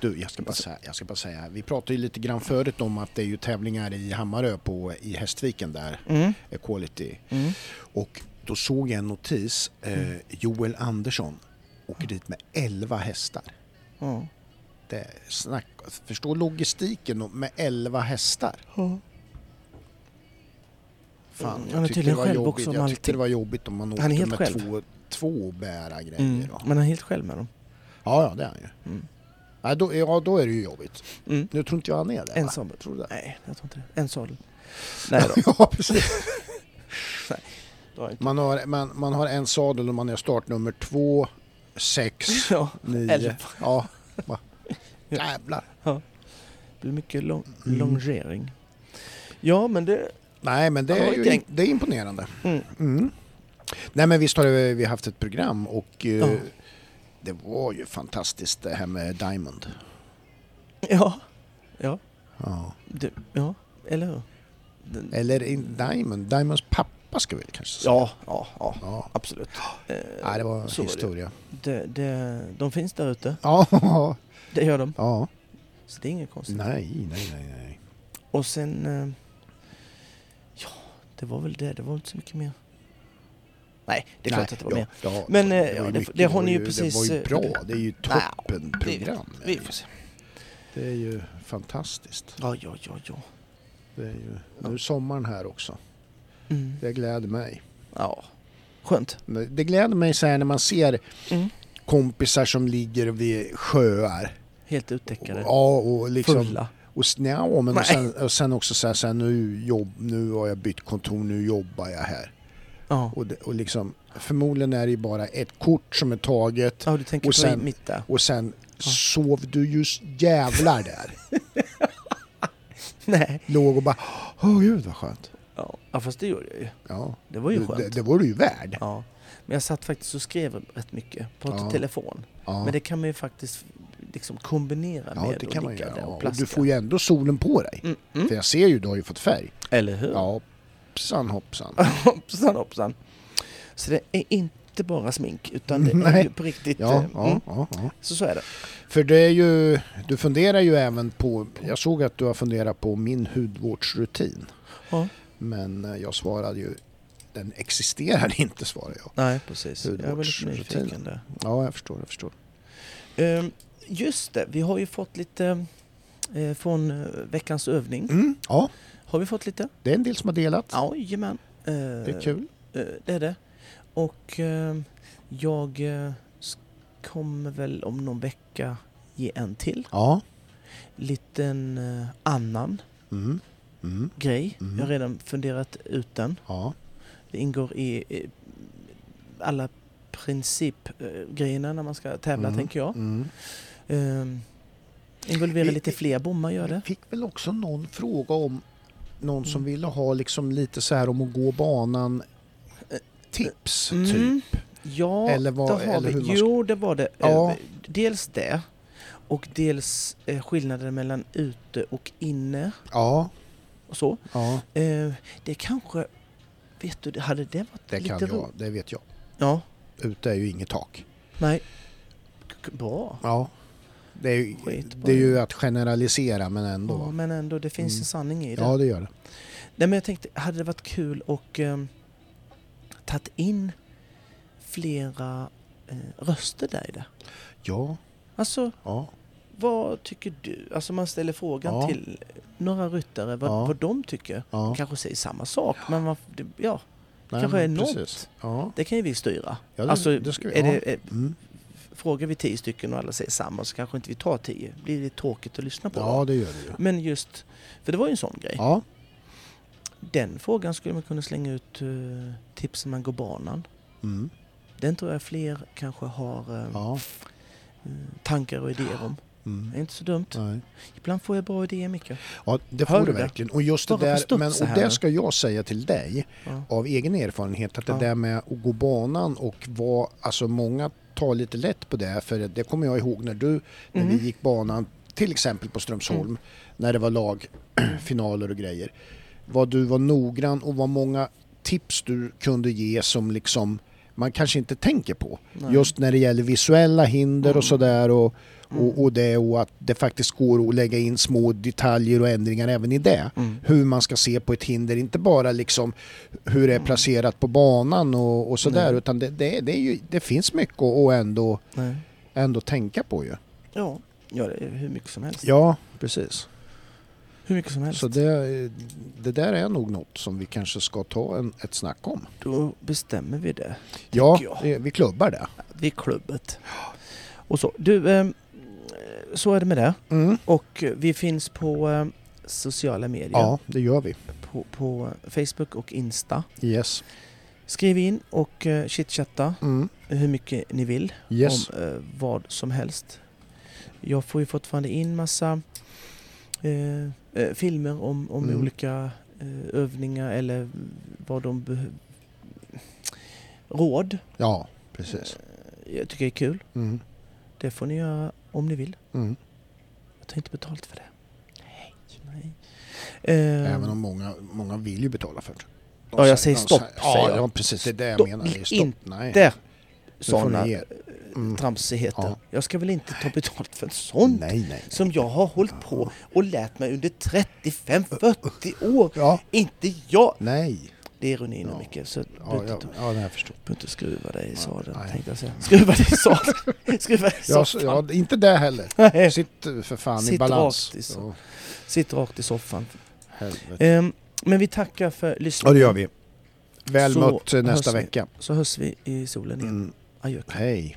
Du, jag ska, bara säga, jag ska bara säga, vi pratade ju lite grann förut om att det är ju tävlingar i Hammarö på, i Hästviken där, Mm. Equality. Mm. Och då såg jag en notis, eh, Joel Andersson åker dit med 11 hästar. Ja. Det snack, förstå logistiken med 11 hästar. Ja. Fan, Mm, jag tyckte det var jobbigt. Jag tyckte det var jobbigt om man åkte med själv. två, två bära grejer. Mm. Men han är helt själv med dem. Ja, ja, det är han ju. Mm. Nej, då, ja, då är det ju jobbigt. Mm. Nu tror inte jag han är det. va? Ensam. Tror du det? Nej, jag tror inte det. En sadel. Nej då. ja, precis. då har. Man har, man, man har en sadel och man är startnummer två, sex, Ja. nio. Elva. Ja, va. Jävlar. Det blir mycket lång, Mm. longering. Ja, men det... Nej men det Ja, är, ju, det är imponerande. Mm. Nej men visst har vi vi haft ett program och eh, Ja. det var ju fantastiskt det här med Diamond. Ja. Ja. Ja. Det, ja. Eller hur? Den- Eller in Diamond, Diamonds pappa ska vi kanske säga. Ja, ja, ja. Ja. Absolut. Eh, Nej, det var det. historia. Det, det, de finns där ute. Ja, Det gör de. ja. Så det är inget konstigt. Nej, nej, nej, nej. Och sen... eh, Ja, det var väl det. Det var inte så mycket mer. Nej, det är klart att det var ja, mer. Ja, Men, eh, ja, ju det- mycket, det har ni ju precis, Det var ju eh, bra, det är ju toppenprogram. Vi får se. Det är ju fantastiskt. Ja, ja, ja, ja. Det är ju, nu är sommaren här också. Mm. Det gläder mig. Ja, skönt. Det gläder mig så här när man ser Mm. kompisar som ligger vid sjöar. Helt utdäckade. Ja, och liksom... Fulla. Och, ja, men och sen, och sen också så här, så här, nu, jobb, nu har jag bytt kontor, nu jobbar jag här. Ja. Och, det, och liksom, förmodligen är det ju bara ett kort som är taget Ja, du tänker Och på sen- mitt där. och sen sov du just jävlar där. Nej. Låg och bara, åh gud vad skönt. Ja. ja, fast det gjorde jag ju. Ja, Det var ju skönt. det, det var du ju värd. Ja. Men jag satt faktiskt och skrev rätt mycket. Pratade Ja. telefon. Ja. Men det kan man ju faktiskt liksom kombinera Ja, med det att kan man ligga göra. Ja, och Och du får ju ändå solen på dig. Mm, mm. För jag ser ju, du har ju fått färg. Eller hur? Ja, hoppsan hoppsan. hoppsan hoppsan. Så det är inte bara smink utan det är Nej. ju på riktigt. Ja, eh, ja, mm. ja. Så så är det. För det är ju, du funderar ju även på, jag såg att du har funderat på min hudvårdsrutin. Men eh, jag svarade ju, den existerar inte svarade jag. Nej, precis. Jag är väldigt nyfiken där. Ja, jag förstår, jag förstår. Ehm, just det, vi har ju fått lite eh, från veckans övning. Mm, ja, Har vi fått lite? det är en del som har delat. Ja, jajamän. Eh, Det är kul. eh, det är det. Och eh, jag eh, kommer väl om någon vecka ge en till. Ja. Liten eh, annan Mm. Mm. grej. Mm. Jag har redan funderat ut den. Ja. Det ingår i eh, alla principgrejerna när man ska tävla, Mm. tänker jag. Mm. Um, involvera Vi- lite fler bommar gör det. Jag fick väl också någon fråga om någon som Mm. ville ha liksom lite så här om att gå banan tips Mm. typ. Ja, Eller vad- det har eller vi. man Jo, det var det. Ja. Eh, Dels det. Och dels eh, skillnaden mellan ute och inne Ja, och så. ja, Eh, det kanske... Vet du, hade det varit det lite kan jag, det vet jag. Ja, Ute är ju inget tak. nej. Bra. Ja. Det är, det är ju att generalisera men ändå. Ja, men ändå, det finns Mm. en sanning i det. Ja, det gör det. Nej, men jag tänkte, hade det varit kul och eh, tagit in flera eh, röster där i det? Ja, Alltså, ja, vad tycker du? Alltså man ställer frågan Ja. till några ryttare vad, Ja. vad de tycker. ja. Kanske säger samma sak, men man, det, ja, Nej, kanske är något. Ja, det kan ju vi styra. ja det, alltså, det ska vi är det, är, Mm. Frågar vi tio stycken och alla säger samma så kanske inte vi tar tio. Det blir lite tråkigt att lyssna på. Ja, det gör det ju. Men just, för det var ju en sån grej. Ja, Den frågan skulle man kunna slänga ut uh, tips när man går banan. mm. Den tror jag fler kanske har eh, ja. eh, tankar och idéer om. Mm. Det är inte så dumt. Nej. Ibland får jag bra idéer Micke. Ja, det får du du det? verkligen. Och just det Bara där, men, och det ska jag säga till dig Ja. av egen erfarenhet att det Ja. där med att gå banan och vara, alltså många tar lite lätt på det för det kommer jag ihåg när du, när Mhm. vi gick banan till exempel på Strömsholm Mm. när det var lagfinaler och grejer. Vad du var noggrann och vad många tips du kunde ge som liksom man kanske inte tänker på. Nej. Just när det gäller visuella hinder Mm. och sådär och, Mm. och, och det och att det faktiskt går att lägga in små detaljer och ändringar även i det. Mm. Hur man ska se på ett hinder, inte bara liksom hur det är Mm. placerat på banan och, och sådär Nej. utan det, det, det, ju, det finns mycket att ändå, Nej. ändå tänka på ju. Ja, ja, hur mycket som helst. Ja, precis. Hur mycket som helst. Så det, det där är nog något som vi kanske ska ta en, ett snack om. Då bestämmer vi det. Ja, vi klubbar det. Vid klubbet. Och så. Du, eh, så är det med det. Mm. Och vi finns på eh, sociala medier. Ja, det gör vi. På, på Facebook och Insta. Yes. Skriv in och eh, chitchatta Mm. hur mycket ni vill Yes. om eh, vad som helst. Jag får ju fortfarande in massa eh, filmer om, om Mm. olika övningar eller vad de behöver. Råd. Ja, precis. Jag tycker det är kul. Mm. Det får ni göra om ni vill. Mm. Jag tar inte betalt för det. Nej. Nej. Eh, Även om många, många vill ju betala för det. De Ja, jag säger stopp, Ja, säger jag. ja, precis. Det är det jag menar. Det är stopp. Inte Nej. Sådana Mm. tramsigheter. Ja. Jag ska väl inte ta betalt för sånt Nej, nej. som jag har hållit på och lärt mig under 35-40 år. Ja, Inte jag! nej. Det är ironin Ja. mycket så Ja, ja, ja, här förstår behöver inte skruva dig i sadeln nej. tänkte jag säga. Skruva dig i sadeln! skruva dig i jag. soffan! Ja, inte det heller. Nej. Sitt för fan i Sitt balans. rakt i Ja, Sitt rakt i soffan. Ehm, men vi tackar för Ja, lyssningen. det gör vi. Väl Så mött eh, nästa vi. vecka. Så hörs vi i solen igen. Mm. Adjö. Hej.